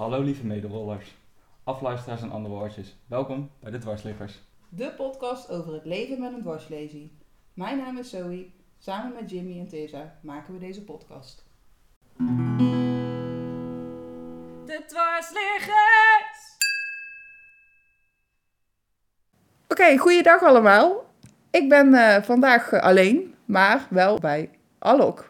Hallo lieve mederollers, afluisteraars en andere woordjes. Welkom bij de Dwarsliggers. De podcast over het leven met een dwarslesie. Mijn naam is Zoe. Samen met Jimmy en Tessa maken we deze podcast. De dwarsliggers! Oké, goeiedag allemaal. Ik ben eh, vandaag eh, alleen, maar wel bij Alok.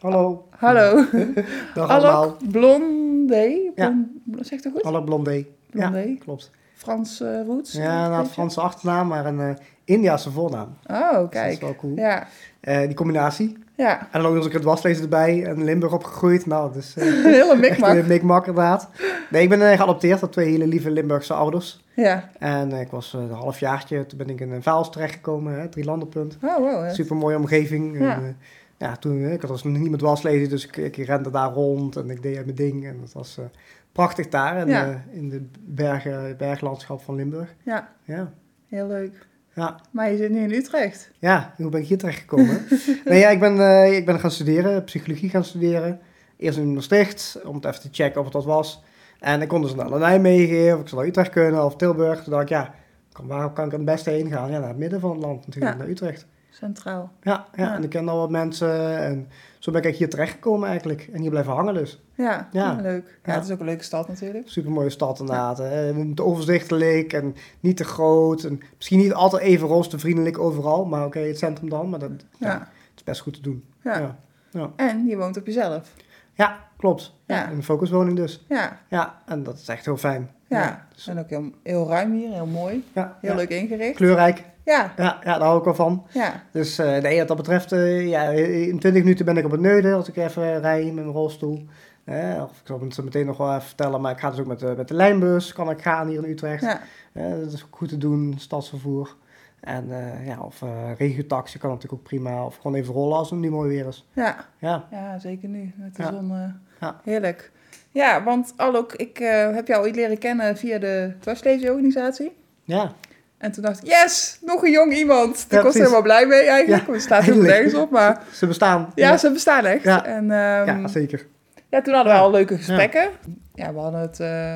Hallo. Hallo. Dag allemaal. Alok Blondé. Ja. Blon- Blon- Zegt dat goed? Hallo Blondé. Blondé. Ja, klopt. Frans eh, roots? Ja, nou, een? Franse achternaam, maar een eh Indiase voornaam. Oh, Dus dat kijk. is wel cool. Ja, Eh, die combinatie. ja. En dan ook nog eens het waslezen erbij en Limburg opgegroeid. Nou, dus eh Hele mikmak. een mikmak inderdaad. Nee, ik ben geadopteerd door twee hele lieve Limburgse ouders. Ja. En ik was een halfjaartje, toen ben ik in een Vaals terechtgekomen, hè, drie landenpunt. Oh, wow. Super mooie omgeving. Ja. En, ja, toen, ik had dus nog niet met waslezen, dus ik, ik rende daar rond en ik deed mijn ding. En dat was eh, prachtig daar in, Ja. eh, in de bergen, berglandschap van Limburg. Ja, Ja, heel leuk. ja. Maar je zit nu in Utrecht. Ja, hoe ben ik hier terechtgekomen? nee, ja, ik, ben, eh, ik ben gaan studeren, psychologie gaan studeren. Eerst in Maastricht, om het even te checken of het wat was. En ik kon dus naar Nijmegen, of ik zou naar Utrecht kunnen, of Tilburg. Toen dacht ik, ja, kan, waar kan ik het beste heen gaan? Ja, naar het midden van het land natuurlijk, Ja. naar Utrecht. Centraal. Ja, ja, Ja. en ik ken al wat mensen en zo ben ik hier terechtgekomen eigenlijk. En hier blijven hangen dus. Ja, Ja. leuk. Ja, Ja. het is ook een leuke stad natuurlijk. Super mooie stad inderdaad. hè. Het overzichtelijk en niet te groot. En misschien niet altijd even roosvriendelijk overal, maar oké, het centrum dan. Maar dat, ja. Het is best goed te doen. Ja. Ja. En je woont op jezelf. Ja, klopt. Ja. Een focuswoning dus. Ja, Ja, en dat is echt heel fijn. Ja. dus- En ook heel, heel ruim hier, heel mooi. ja, Heel leuk ingericht. Kleurrijk. Ja, Ja, ja, daar hou ik wel van. ja. Dus eh, nee, wat dat betreft, eh, ja, in 20 minuten ben ik op het Neuden als ik even rij met mijn rolstoel. Eh, of ik zal het zo meteen nog wel even vertellen, maar ik ga dus ook met de, met de lijnbus, kan ik gaan hier in Utrecht. ja. Dat is ook goed te doen, stadsvervoer. En ja, of regiotaxi kan natuurlijk ook prima. Of gewoon even rollen als het nu mooi weer is. Ja, Ja, ja zeker nu met de zon. Ja. Heerlijk. Ja, want Alok, ik eh, heb jou ooit leren kennen via de dwarslezenorganisatie. ja. En toen dacht ik, yes, nog een jong iemand. Daar Ja, was ik helemaal blij mee eigenlijk. Ja, het staat eindelijk. nergens op, maar Ze bestaan. ja, ze bestaan echt. Ja. En ehm, ja zeker. Ja, toen hadden we al leuke gesprekken. Ja, we hadden het eh,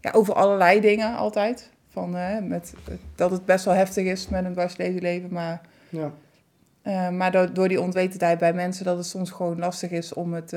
ja, over allerlei dingen altijd. Van, eh, met, dat het best wel heftig is met een dwarslezenleven. Maar, Ja. maar door, door die onwetendheid bij mensen dat het soms gewoon lastig is om het...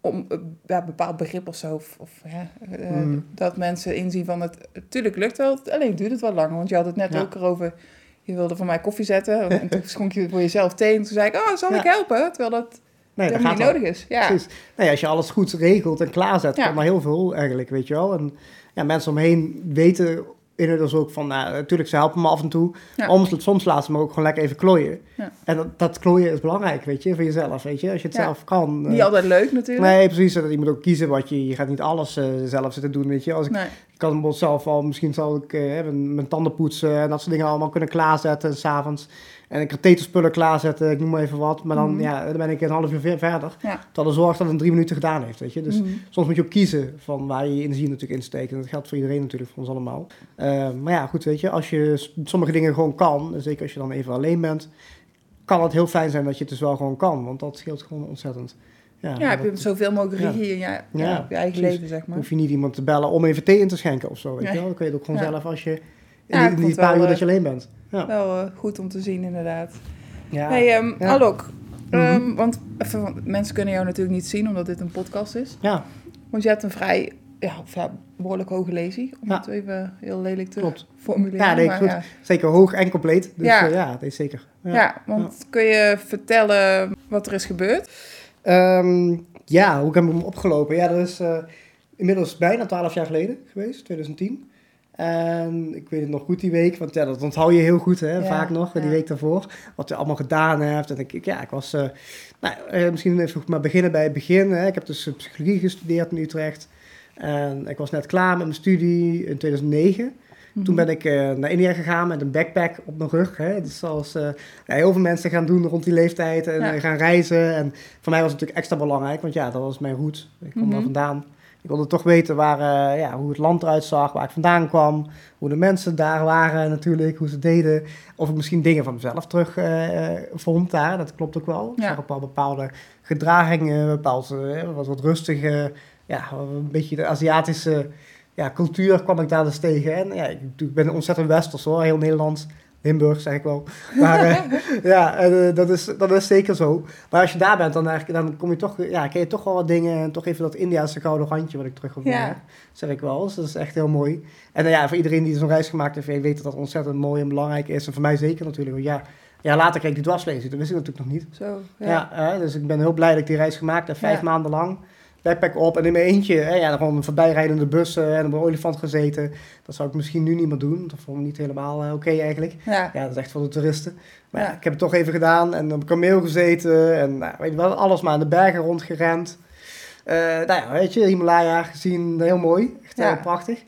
om eh, ja, bepaald begrip of zo. Of, of, ja, eh, Mm. Dat mensen inzien van het... Tuurlijk lukt wel, alleen duurt het wel langer. Want je had het net Ja. ook erover... Je wilde voor mij koffie zetten. En toen schonk je voor jezelf thee. En toen zei ik, oh, zal ik helpen? Terwijl dat Nee, dat niet nodig is. Ja. Precies. Nee, als je alles goed regelt en klaarzet, Ja. kan maar heel veel eigenlijk, weet je wel. En ja, mensen omheen weten inmiddels ook van, nou, natuurlijk, ze helpen me af en toe. Ja. Maar soms, soms laten ze me ook gewoon lekker even klooien. Ja. En dat, dat klooien is belangrijk, weet je, voor jezelf, weet je. Als je het Ja. zelf kan. Niet eh, altijd leuk natuurlijk. Nee, precies. Je moet ook kiezen wat je... Je gaat niet alles eh, zelf zitten doen, weet je. Als ik, Nee. ik kan bijvoorbeeld zelf al... Misschien zal ik eh, mijn, mijn tanden poetsen en dat soort dingen allemaal kunnen klaarzetten. s'avonds En ik katheterspullen klaarzetten, ik noem maar even wat. Maar dan, Mhm. ja, dan ben ik een half uur ver- verder. Ja. Terwijl de zorg dat het in drie minuten gedaan heeft, weet je. Dus Mhm. soms moet je ook kiezen van waar je je energie natuurlijk insteekt. En dat geldt voor iedereen natuurlijk, voor ons allemaal. Eh, maar ja, goed, weet je. Als je sommige dingen gewoon kan, zeker als je dan even alleen bent... kan het heel fijn zijn dat je het dus wel gewoon kan. Want dat scheelt gewoon ontzettend. Ja, Ja, heb je dat- zoveel mogelijk Ja. regie in je, ja, Ja, op je eigen precies. leven, zeg maar. hoef je niet iemand te bellen om even thee in te schenken of zo, weet je wel. Dan kun je het ook gewoon zelf als je... In die, paar wel, uur dat eh, je alleen bent. Ja. Wel eh, goed om te zien, inderdaad. Ja. hey, ehm Ja. Alok, ehm, Mhm. want, even, want mensen kunnen jou natuurlijk niet zien, omdat dit een podcast is. ja, Want je hebt een vrij, ja, behoorlijk hoge lesie, om Ja. het even heel lelijk te Klopt. formuleren. Ja, nee, maar goed. ja. zeker hoog en compleet. Dus Ja. ja, ja dat is zeker. Ja. want kun je vertellen wat er is gebeurd? Ehm, ja, hoe ik heb hem opgelopen? Ja, dat is eh, inmiddels bijna 12 jaar geleden geweest, 2010. En ik weet het nog goed die week, want ja, dat onthoud je heel goed, hè, Ja, vaak nog, die week daarvoor. Wat je allemaal gedaan hebt. En ik, ja, ik was, eh, nou, eh, misschien even maar beginnen bij het begin. Hè. Ik heb dus eh, psychologie gestudeerd in Utrecht. En ik was net klaar met mijn studie in 2009. Toen ben ik naar India gegaan met een backpack op mijn rug. Hè. Dus zoals heel veel mensen gaan doen rond die leeftijd en Ja. gaan reizen. En voor mij was het natuurlijk extra belangrijk, want ja, dat was mijn route. Ik kwam Mhm. daar vandaan. Ik wilde toch weten waar, eh, ja, hoe het land eruit zag, waar ik vandaan kwam. Hoe de mensen daar waren natuurlijk, hoe ze deden. Of ik misschien dingen van mezelf terug eh, eh, vond daar. Dat klopt ook wel. Ik zag ook wel bepaalde gedragingen, bepaald eh, wat, wat rustige ja, een beetje de Aziatische ja, cultuur kwam ik daar dus tegen. En ja, ik, ik ben ontzettend westers hoor, heel Nederland. Limburg, zeg ik wel. Maar eh, ja, eh, dat, is, dat is zeker zo. Maar als je daar bent, dan, dan kom je toch, ja, ken je toch wel wat dingen. En toch even dat Indiaanse gouden randje wat ik terug Ja. heb. Zeg ik wel. Dus dat is echt heel mooi. En eh, ja, voor iedereen die zo'n reis gemaakt heeft, weet dat dat ontzettend mooi en belangrijk is. En voor mij zeker natuurlijk. Want ja, ja later kreeg ik die dwarslezing. Dat wist ik natuurlijk nog niet. Zo, Ja, hè, dus ik ben heel blij dat ik die reis gemaakt heb. Vijf Ja. maanden lang. Backpack op en in mijn eentje. Hè, ja, gewoon een voorbijrijdende bussen en op een olifant gezeten. Dat zou ik misschien nu niet meer doen. Dat vond ik niet helemaal eh, oké eigenlijk. Ja. Ja, dat is echt voor de toeristen. Maar Ja. ja, ik heb het toch even gedaan en op een kameel gezeten. En nou, weet je wel, alles maar in de bergen rondgerend. Eh nou ja, weet je, Himalaya gezien, heel mooi. Echt heel prachtig.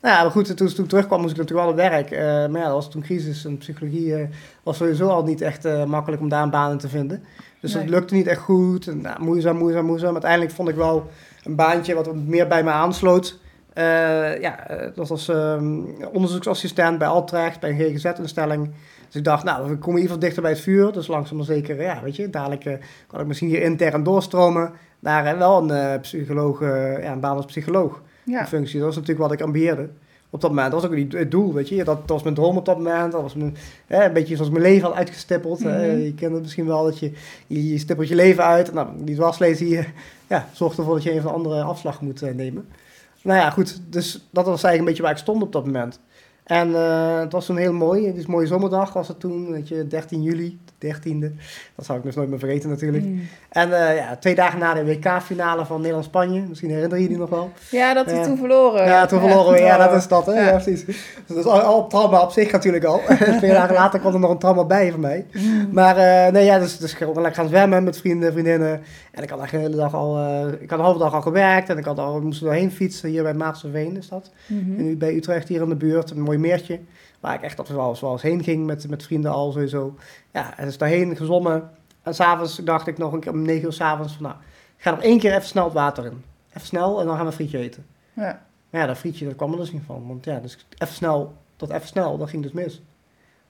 Nou ja, maar goed, toen, toen ik terugkwam moest ik natuurlijk wel het werk. Eh, maar ja, dat was toen crisis en psychologie eh, was sowieso al niet echt eh, makkelijk om daar een baan in te vinden. Dus Nee. dat lukte niet echt goed. En, nou, moeizaam, moeizaam, moeizaam. Uiteindelijk vond ik wel een baantje wat meer bij me aansloot. Eh, ja, eh, dat was ehm, onderzoeksassistent bij Altrecht, bij een GGZ-instelling. Dus ik dacht, nou, we komen in ieder geval dichter bij het vuur. Dus langzaam maar zeker, ja, weet je, dadelijk eh, kan ik misschien hier intern doorstromen naar eh, wel een psycholoog, ja, een baan als psycholoog Ja. functie. Dat was natuurlijk wat ik ambieerde. Op dat moment, dat was ook niet het doel, weet je. Dat, dat was mijn droom op dat moment. Dat was mijn, hè, een beetje zoals mijn leven had uitgestippeld. hè. Mhm. Je kent het misschien wel, dat je, je, je stippelt je leven uit. Nou, die dwarslezen hier, ja, zorgt ervoor dat je een of de andere afslag moet eh, nemen. Nou ja, goed, dus dat was eigenlijk een beetje waar ik stond op dat moment. En eh, het was toen heel mooi. Het is een mooie zomerdag was het toen, weet je, 13 juli, de 13e. Dat zou ik dus nooit meer vergeten natuurlijk. Mm. En eh, ja, twee dagen na de WK-finale van Nederland-Spanje, misschien herinner je die nog wel. Ja, dat we Ja. toen verloren. Ja, toen verloren we. Ja, dat is dat, hè? Ja. Ja, precies. Dus dat is al, al trauma op zich natuurlijk al. Twee dagen later kwam er nog een trauma bij voor mij. Mm. Maar eh, nee, ja, dus, dus gewoon lekker gaan zwemmen met vrienden, vriendinnen. En ik had eigenlijk de hele dag al, eh, ik had de halve dag al gewerkt. En ik had al, moest er doorheen fietsen, hier bij Maartensveen is dat. Mhm. En nu bij Utrecht hier in de buurt, een mooi meertje. Waar ik echt altijd wel eens, wel eens heen ging met, met vrienden al sowieso. Ja, en dus daarheen gezwommen. En s'avonds dacht ik nog een keer om negen uur s'avonds van nou, ik ga nog één keer even snel het water in. Even snel en dan gaan we een frietje eten. Ja. Maar ja, dat frietje, dat kwam er dus niet van. Want ja, dus even snel, dat even snel, dat ging dus mis.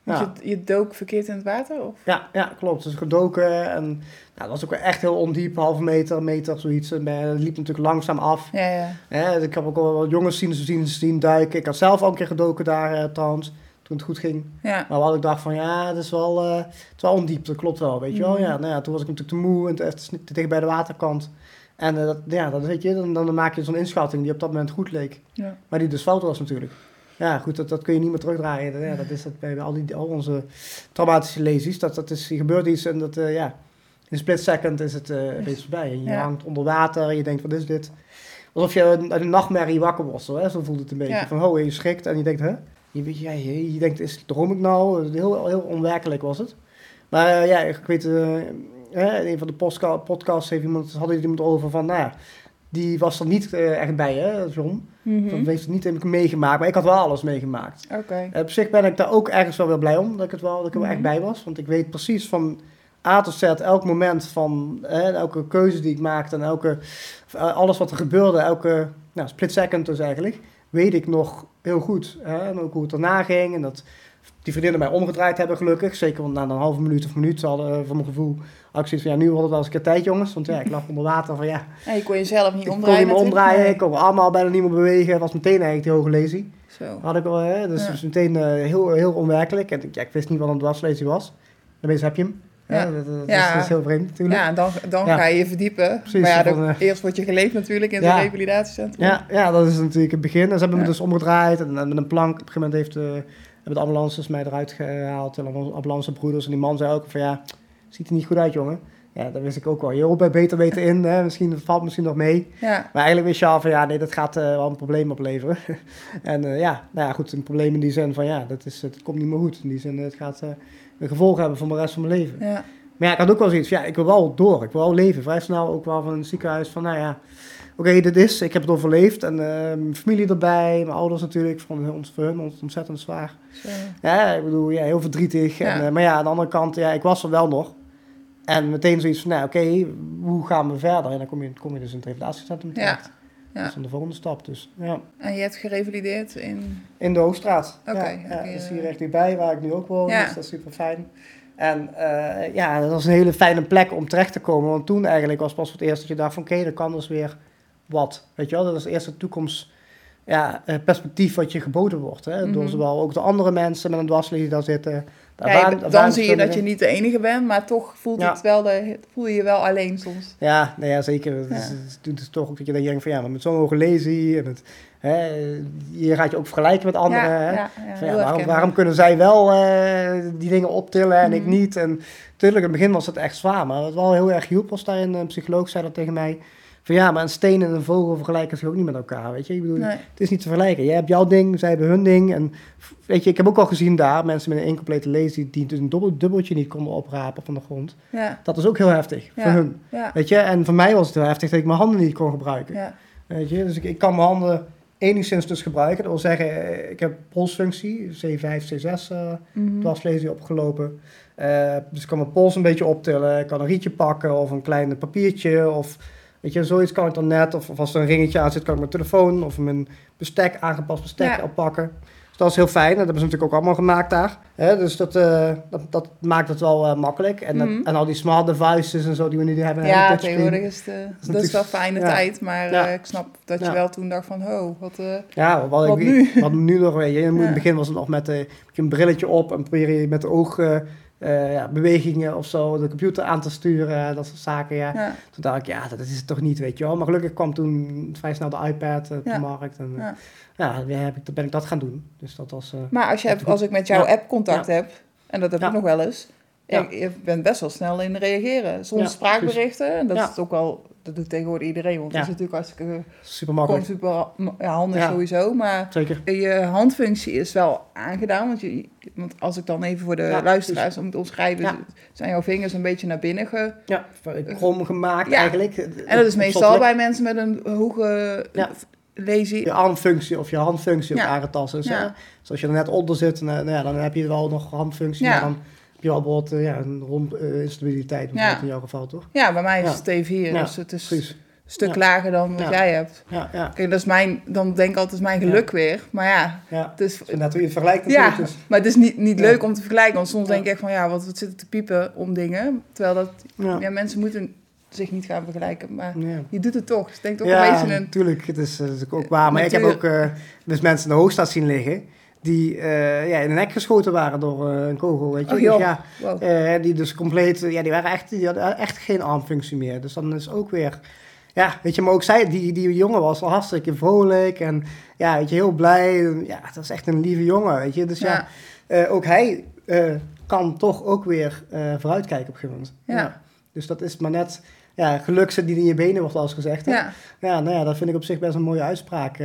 Ja. je, je dook verkeerd in het water? Of? Ja, ja, klopt. Dus gedoken en nou, dat was ook wel echt heel ondiep, halve meter, meter, zoiets. En eh, het liep natuurlijk langzaam af. Ja, ja. Hè, dus ik heb ook al wat jongens zien, zien, zien duiken. Ik had zelf al een keer gedoken daar eh, trouwens, toen het goed ging. Ja. Maar wat ik dacht van, ja, dat is wel, het is wel ondiep, dat klopt wel, weet je wel. Mhm. Ja, nou ja, toen was ik natuurlijk te moe en te, te, dicht bij de waterkant. En dat, ja, dat weet je, dan, dan maak je zo'n inschatting die op dat moment goed leek. Ja. Maar die dus fout was natuurlijk. Ja, goed, dat, dat kun je niet meer terugdraaien. Dat, ja, dat is het bij al, die, al onze traumatische lesies. Dat, dat is, er gebeurt iets en dat, eh, ja, in een split second is het is voorbij. En je Ja. hangt onder water en je denkt, wat is dit? Alsof je uit een nachtmerrie wakker wordt, zo, hè? zo voelt het een beetje. Ja. Van, oh, je schrikt en je denkt, hè? Je, ja, je, je denkt, is, droom ik nou? Heel, heel onwerkelijk was het. Maar eh, ja, ik weet, in een van de podcasts heeft iemand, had iemand over van, nou die was er niet echt bij, hè, John. Mhm. Dat heeft het niet helemaal meegemaakt, maar ik had wel alles meegemaakt. Oké. Eh, op zich ben ik daar ook ergens wel weer blij om, dat ik, het wel, dat ik er wel echt Mhm. bij was. Want ik weet precies van A tot Z, elk moment van hè, elke keuze die ik maakte en elke, eh, alles wat er gebeurde, elke nou, split second dus eigenlijk, weet ik nog heel goed. Hè? En ook hoe het daarna ging en dat die vriendinnen mij omgedraaid hebben gelukkig. Zeker want na een halve minuut of minuut hadden, voor mijn gevoel, had ik zoiets van ja, nu wordt het wel eens een keer tijd jongens. Want ja, ik lag onder water van ja, En je kon jezelf niet ik kon omdraaien niet meer natuurlijk. omdraaien, ik kon mijn armen al bijna niet meer bewegen. Het was meteen eigenlijk die hoge lesie. Zo. Had ik wel, hè? Dus Ja. meteen eh, heel, heel onwerkelijk. En ik- ja, ik wist niet wat een dwarslesie was. Daarmee heb je hem. Ja. Ja. Dat, dat, Ja. Is, dat is heel vreemd natuurlijk. Ja, dan, dan Ja. ga je je verdiepen. Precies, maar ja, van, dan- eh, eerst word je geleefd natuurlijk in Ja. zo'n revalidatiecentrum. Ja, ja, dat is natuurlijk het begin. En ze hebben me dus omgedraaid en, en met een plank. Op een gegeven moment heeft, eh, hebben de ambulances mij eruit gehaald. En de ambulancebroeders. En die man zei ook van ja, ziet er niet goed uit jongen. Ja, dat wist ik ook wel. Je bij beter weten in. Hè? Misschien, het valt misschien nog mee. Ja. Maar eigenlijk wist je al van ja, nee, dat gaat eh, wel een probleem opleveren. en eh, ja, nou ja, goed, een probleem in die zin van ja, dat, is, het komt niet meer goed. In die zin, het gaat eh, een gevolg hebben voor de rest van mijn leven. ja. Maar ja, ik had ook wel zoiets van, ja, ik wil wel door. Ik wil wel leven. Vrij snel ook wel van een ziekenhuis van, nou ja, oké, dit is, ik heb het overleefd. En eh, mijn familie erbij, mijn ouders natuurlijk, het ons- voor hun ont- ontzettend zwaar. Zo. Ja, ik bedoel, ja, heel verdrietig. En, eh, maar ja, aan de andere kant, ja, ik was er wel nog. En meteen zoiets van, nou oké, hoe gaan we verder? En dan kom je, kom je dus in het revalidatiecentrum terecht. Ja. Dat is dan de volgende stap. Dus ja, En je hebt gerevalideerd in... in de Hoogstraat. Oké, ja, dat is hier echt dichtbij, waar ik nu ook woon. Ja. Dus dat is super fijn. En eh, ja, dat was een hele fijne plek om terecht te komen. Want toen eigenlijk was pas voor het eerst dat je dacht van... Oké, dat kan dus weer wat. Weet je wel, dat is eerst het toekomst ja, eh, perspectief wat je geboden wordt. Hè? Door Mhm. zowel ook de andere mensen met een dwarslesie die daar zitten. Ja, dan zie je dat je niet de enige bent, maar toch voelt Ja. het wel de, voel je je wel alleen soms. Ja, nou ja, zeker. Het, is, het toch ook dat je dan denkt van ja, maar met zo'n hoge lesie en het, hè, je gaat je ook vergelijken met anderen. ja, hè? ja, waarom, waarom kunnen zij wel eh, die dingen optillen en ik Mhm. niet? En natuurlijk, in het begin was het echt zwaar, maar wat wel heel erg hielp was daarin, een psycholoog zei dat tegen mij, van ja, maar een steen en een vogel vergelijken zich ook niet met elkaar, weet je? Ik bedoel, Nee. het is niet te vergelijken. Jij hebt jouw ding, zij hebben hun ding. En weet je, ik heb ook al gezien daar, mensen met een incomplete lesie die dus een dubbel, dubbeltje niet konden oprapen van de grond. Ja, Dat is ook heel heftig voor hun. ja, Weet je, en voor mij was het heel heftig dat ik mijn handen niet kon gebruiken. ja. Weet je, dus ik, ik kan mijn handen enigszins dus gebruiken. Dat wil zeggen, eh, ik heb polsfunctie, C5, C6 eh Mhm. dwarslesie opgelopen. Eh, dus ik kan mijn pols een beetje optillen. Ik kan een rietje pakken of een klein papiertje. Of weet je, zoiets kan ik dan net. Of, of als er een ringetje aan zit, kan ik mijn telefoon of mijn bestek, aangepast bestek Ja. oppakken. Dat is heel fijn. En dat hebben ze natuurlijk ook allemaal gemaakt daar. Hè, dus dat, eh, dat, dat maakt het wel eh, makkelijk. En, dat- Mhm. en al die smart devices en zo die we nu hebben. Ja, tegenwoordig is, de, dat is wel fijne ja. tijd, maar Ja. eh, ik snap dat je Ja. wel toen dacht van, oh, wat... Ja, wat, Wat ik, nu? Wat nu nog, weet je. In het begin was het nog met een brilletje op en probeer je met de oog eh, ja, bewegingen of zo de computer aan te sturen, dat soort zaken, ja. ja. Toen dacht ik, ja, dat is het toch niet, weet je wel. Maar gelukkig kwam toen vrij snel de iPad eh, op Ja. de markt en eh, Ja. ja, weer heb ik, toen ben ik dat gaan doen. Dus dat was... Maar als, je hebt, als ik met jouw app contact heb, en dat heb ik nog wel eens, je, je bent best wel snel in reageren. Soms spraakberichten, en dat is ook wel, dat doet tegenwoordig iedereen, want Ja. dat is natuurlijk hartstikke super makkelijk. super ja, handig Ja. sowieso, maar Zeker. je handfunctie is wel aangedaan, want, je, want als ik dan even voor de Ja, luisteraars om te omschrijven, Ja. zijn jouw vingers een beetje naar binnen ge... Ja, krom gemaakt Ja. eigenlijk. En dat is meestal bij mensen met een hoge Ja. lesie. Je armfunctie of je handfunctie. Ja. Hè? Dus als je er net onder zit, nou, nou ja, dan heb je wel nog handfunctie, Ja. maar dan heb je wel bijvoorbeeld eh, ja, een eh, instabiliteit Ja. in jouw geval, toch? Ja, bij mij is het T4, Ja, dus het is Precies. een stuk lager dan wat jij hebt. Ja, ja, Kijk, dat is mijn, dan denk ik altijd, mijn geluk weer. Maar ja, ja. het is, Dus hoe je vergelijkt ja natuurlijk. Dus, maar het is niet, niet leuk om te vergelijken. Want soms denk ik echt van, ja, wat, wat zit er te piepen om dingen. Terwijl dat, ja. mensen moeten zich niet gaan vergelijken. Maar Ja. je doet het toch. Dus denk toch Ja, een beetje een... natuurlijk. Het is, het is ook waar. Maar ik heb ook eh, dus mensen in de hoogstaat zien liggen die eh, ja, in de nek geschoten waren door eh, een kogel, weet je. Oh, Dus ja, Wow. Eh, die dus compleet, ja, die waren echt, die hadden echt geen armfunctie meer. Dus dan is ook weer, ja, weet je, maar ook zij, die, die jongen was al hartstikke vrolijk en ja, weet je, heel blij. Ja, dat is echt een lieve jongen, weet je. Dus ja, Ja. ook hij kan toch ook weer vooruitkijken op een gegeven moment. Ja. Dus dat is maar net, ja, geluk zit niet in je benen, wordt wel eens gezegd. Hè? Ja. ja, nou ja, dat vind ik op zich best een mooie uitspraak.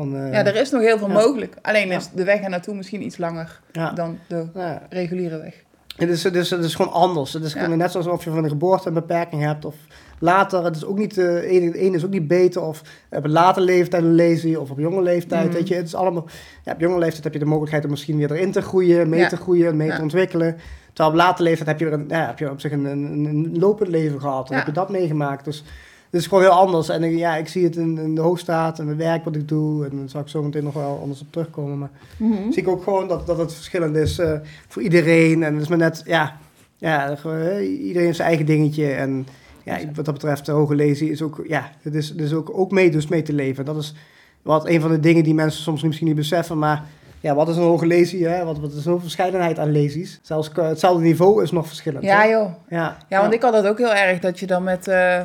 Eh, van, eh, ja, er is nog heel veel ja. mogelijk. Alleen Ja. is de weg er naartoe misschien iets langer ja, dan de ja. reguliere weg. Het is, het, is, het is gewoon anders. Het is gewoon net zoals of je van de geboorte een beperking hebt of later. Het is ook niet, uh, een, een is ook niet beter of op een late leeftijd een lesie of op jonge leeftijd. Mhm. Weet je, het is allemaal, ja, op jonge leeftijd heb je de mogelijkheid om misschien weer erin te groeien, mee te groeien, mee te ontwikkelen. Terwijl op late leeftijd heb je, een, ja, heb je op zich een, een, een lopend leven gehad en Ja. heb je dat meegemaakt. Dus het is gewoon heel anders. En ja, ik zie het in, in de hoogstaat en het werk wat ik doe. En daar zal ik zo meteen nog wel anders op terugkomen. Maar Mhm. zie ik ook gewoon dat, dat het verschillend is eh, voor iedereen. En het is maar net, ja, ja hè, iedereen heeft zijn eigen dingetje. En ja, wat dat betreft, de hoge lezen is ook, ja, het is, het is ook, ook mee, dus mee te leven. Dat is wat een van de dingen die mensen soms misschien niet beseffen, maar ja, wat is een hoge lesie? Hè? Wat, wat is zo'n verscheidenheid aan lesies? Zelfs hetzelfde niveau is nog verschillend. Ja, hè? joh. Ja, Ja, want ik had dat ook heel erg, dat je dan met... eh,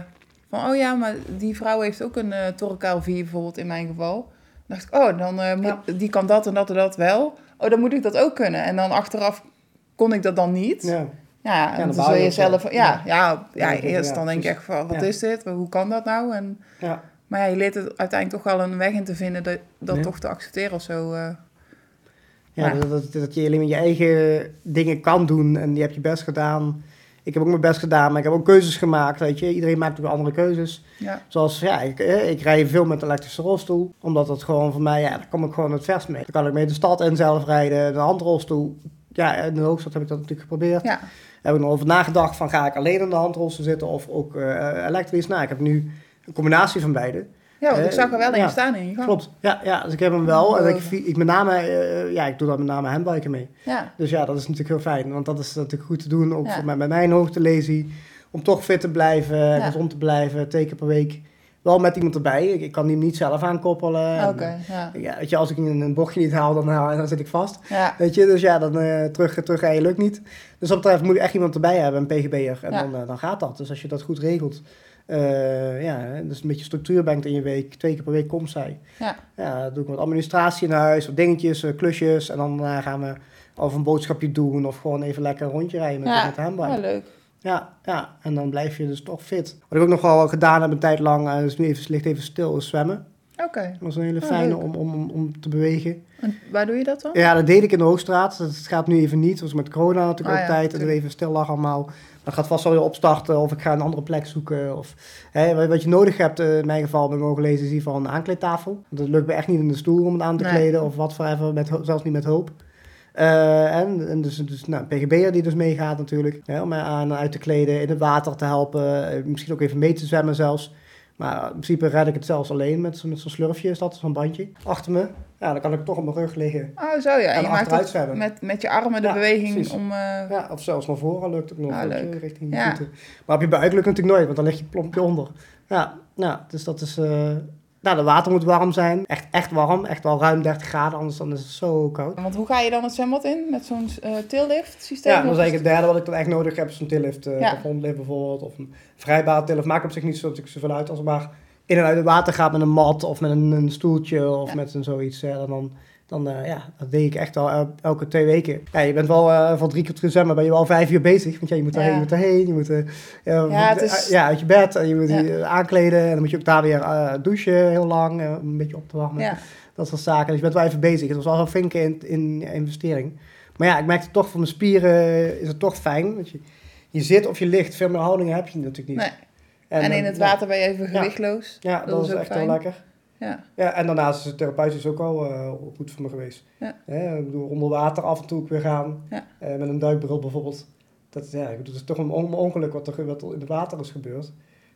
van, oh ja, maar die vrouw heeft ook een uh, Torkaal 4 bijvoorbeeld in mijn geval. Dan dacht ik, oh, dan, eh, moet- die kan dat en dat en dat wel. Oh, dan moet ik dat ook kunnen. En dan achteraf kon ik dat dan niet. Ja, Ja, en dan zul je je zelf... Ja, ja, ja, Ja, eerst dan denk ik precies. echt van, wat Ja. is dit? Hoe kan dat nou? En, ja. maar ja, je leert het uiteindelijk toch wel een weg in te vinden dat, dat Ja. toch te accepteren of zo. eh. Ja, Ja. Dat, dat, dat je alleen maar je eigen dingen kan doen en die heb je best gedaan. Ik heb ook mijn best gedaan, maar ik heb ook keuzes gemaakt, weet je. Iedereen maakt ook andere keuzes. ja. Zoals, ja, ik, eh, ik rij veel met elektrische rolstoel. Omdat dat gewoon voor mij, ja, daar kom ik gewoon het verst mee. Dan kan ik mee de stad in zelf rijden. De handrolstoel, ja, in de hoofdstad heb ik dat natuurlijk geprobeerd. ja. Heb ik nog over nagedacht van, ga ik alleen in de handrolstoel zitten of ook eh, elektrisch? Nou, ik heb nu een combinatie van beide. Ja, want ik Eh, zag er wel in ja. staan in je gang. Klopt, ja, ja, dus ik heb hem wel. En ik, Oh. ik, met name, eh, ja, ik doe dat met name handbiken mee. Ja, Dus ja, dat is natuurlijk heel fijn, want dat is natuurlijk goed te doen, ook Ja. voor mij, met mijn hoogtelesie, om toch fit te blijven, gezond te blijven, twee keer per week wel met iemand erbij. Ik, ik kan die niet zelf aankoppelen. En, Oké, ja. Ja, weet je, als ik een een bochtje niet haal, dan, haal- dan zit ik vast. Ja, Weet je, dus ja, dan eh, terug, terugrijden lukt niet. Dus wat dat betreft moet je echt iemand erbij hebben, een PGB'er. En dan, dan gaat dat. Dus als je dat goed regelt, eh, ja, dus een beetje structuur brengt in je week, twee keer per week komt zij. Ja. Ja, dan doe ik wat administratie in huis, wat dingetjes, eh, klusjes. En dan eh, gaan we of een boodschapje doen of gewoon even lekker een rondje rijden met, Ja. met de handbike. ja, leuk. Ja, ja, en dan blijf je dus toch fit. Wat ik ook nog wel gedaan heb een tijd lang, en dus nu even, ligt even stil, is zwemmen. Oké. Dat was een hele Oh, fijne om, om, om, te bewegen. En waar doe je dat dan? Ja, dat deed ik in de Hoogstraat. Dat gaat nu even niet. Dat was met corona natuurlijk Ah, ook ja, tijd. Tuurlijk. even stil lag allemaal. Dat gaat vast wel weer opstarten. Of ik ga een andere plek zoeken. Of, hè, wat- je nodig hebt, eh, in mijn geval ik mogen lezen, is in ieder geval een aankleedtafel. Want het lukt me echt niet in de stoel om het aan te Nee. kleden. Of wat voor even, met, zelfs niet met hulp. Eh, en, en dus, dus nou, een PGB'er die dus meegaat natuurlijk. Hè, om mij aan en uit te kleden, in het water te helpen. eh, misschien ook even mee te zwemmen zelfs. Maar in principe red ik het zelfs alleen met, zo'n- met zo'n slurfje, is dat, zo'n bandje achter me. Ja, dan kan ik toch op mijn rug liggen. Oh, zo ja. En je maakt het met, met je armen de Ja, beweging precies. om... eh, Ja, of zelfs naar voren lukt het nog. Ah, je, leuk. richting de Ja. voeten. Maar op je buik lukt het natuurlijk nooit, want dan lig je plompje onder. Ja, nou, dus dat is... eh nou, het water moet warm zijn. Echt, echt warm. Echt wel ruim 30 graden, anders dan is het zo koud. Want hoe ga je dan het zwembad in? Met zo'n eh tillift systeem? Ja, dat is eigenlijk het derde wat ik dan echt nodig heb. Zo'n tillift, eh Ja. bijvoorbeeld. Of een vrijbare tillift. Maakt op zich niet zo, zoveel uit als het maar in en uit het water gaat met een mat of met een, een stoeltje of Ja. met een zoiets. eh, dan, dan eh, ja, dat deed ik echt al el- elke twee weken. Ja, je bent wel eh, van drie keer terug zwemmen, ben je wel vijf uur bezig. Want ja, je moet daarheen, Ja. je moet daarheen, je moet eh, ja, Ja, het is- ja, uit je bed en je moet je aankleden. En dan moet je ook daar weer douchen heel lang, een beetje op te warmen. Dat soort zaken. Dus je bent wel even bezig. Het was wel een flinke in, in investering. Maar ja, ik merkte toch voor mijn spieren is het toch fijn. Want je, je zit of je ligt, veel meer houdingen heb je natuurlijk niet. nee. En, in het water ben je even gewichtloos. Ja, dat dat, is echt fijn. heel lekker. Ja. Ja, en daarnaast is het therapeutisch ook al eh, goed voor me geweest. Ja. Hè, ik bedoel, onder water af en toe weer gaan. Ja. Eh, met een duikbril bijvoorbeeld. Dat, ja, ik bedoel, het is toch een on- ongeluk wat er, wat er in het water is gebeurd.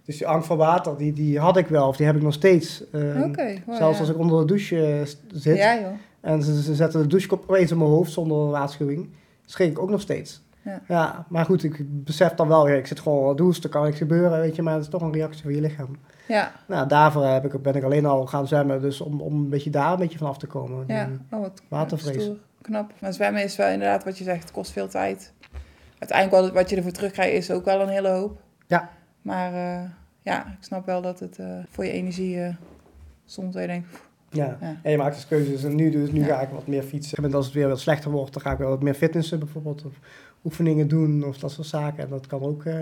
Dus die angst voor water, die, die had ik wel, of die heb ik nog steeds. Eh, wow, zelfs ja. als ik onder de douche eh, zit. Ja, joh. En ze, ze zetten de douchekop opeens op mijn hoofd zonder waarschuwing. Schrik ik ook nog steeds. Ja. maar goed, ik besef dan wel ik zit gewoon douche, er kan niks gebeuren, weet je, maar het is toch een reactie van je lichaam. Ja, Nou, daarvoor heb ik, ben ik alleen al gaan zwemmen, dus om, om een beetje daar een beetje van af te komen. ja. Oh, wat Watervrees. stoer. Knap. Maar zwemmen is wel inderdaad wat je zegt, het kost veel tijd. Uiteindelijk wat, wat je ervoor terugkrijgt is ook wel een hele hoop. Ja. Maar eh, ja, ik snap wel dat het eh, voor je energie eh soms dat je denkt, Ja. Ja. en je maakt dus keuzes en nu, dus, nu Ja. ga ik wat meer fietsen. En als het weer wat slechter wordt, dan ga ik wel wat meer fitnessen bijvoorbeeld, of oefeningen doen of dat soort zaken. En dat kan ook eh,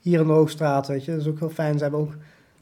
hier in de Hoogstraat, weet je, dat is ook heel fijn. Ze hebben ook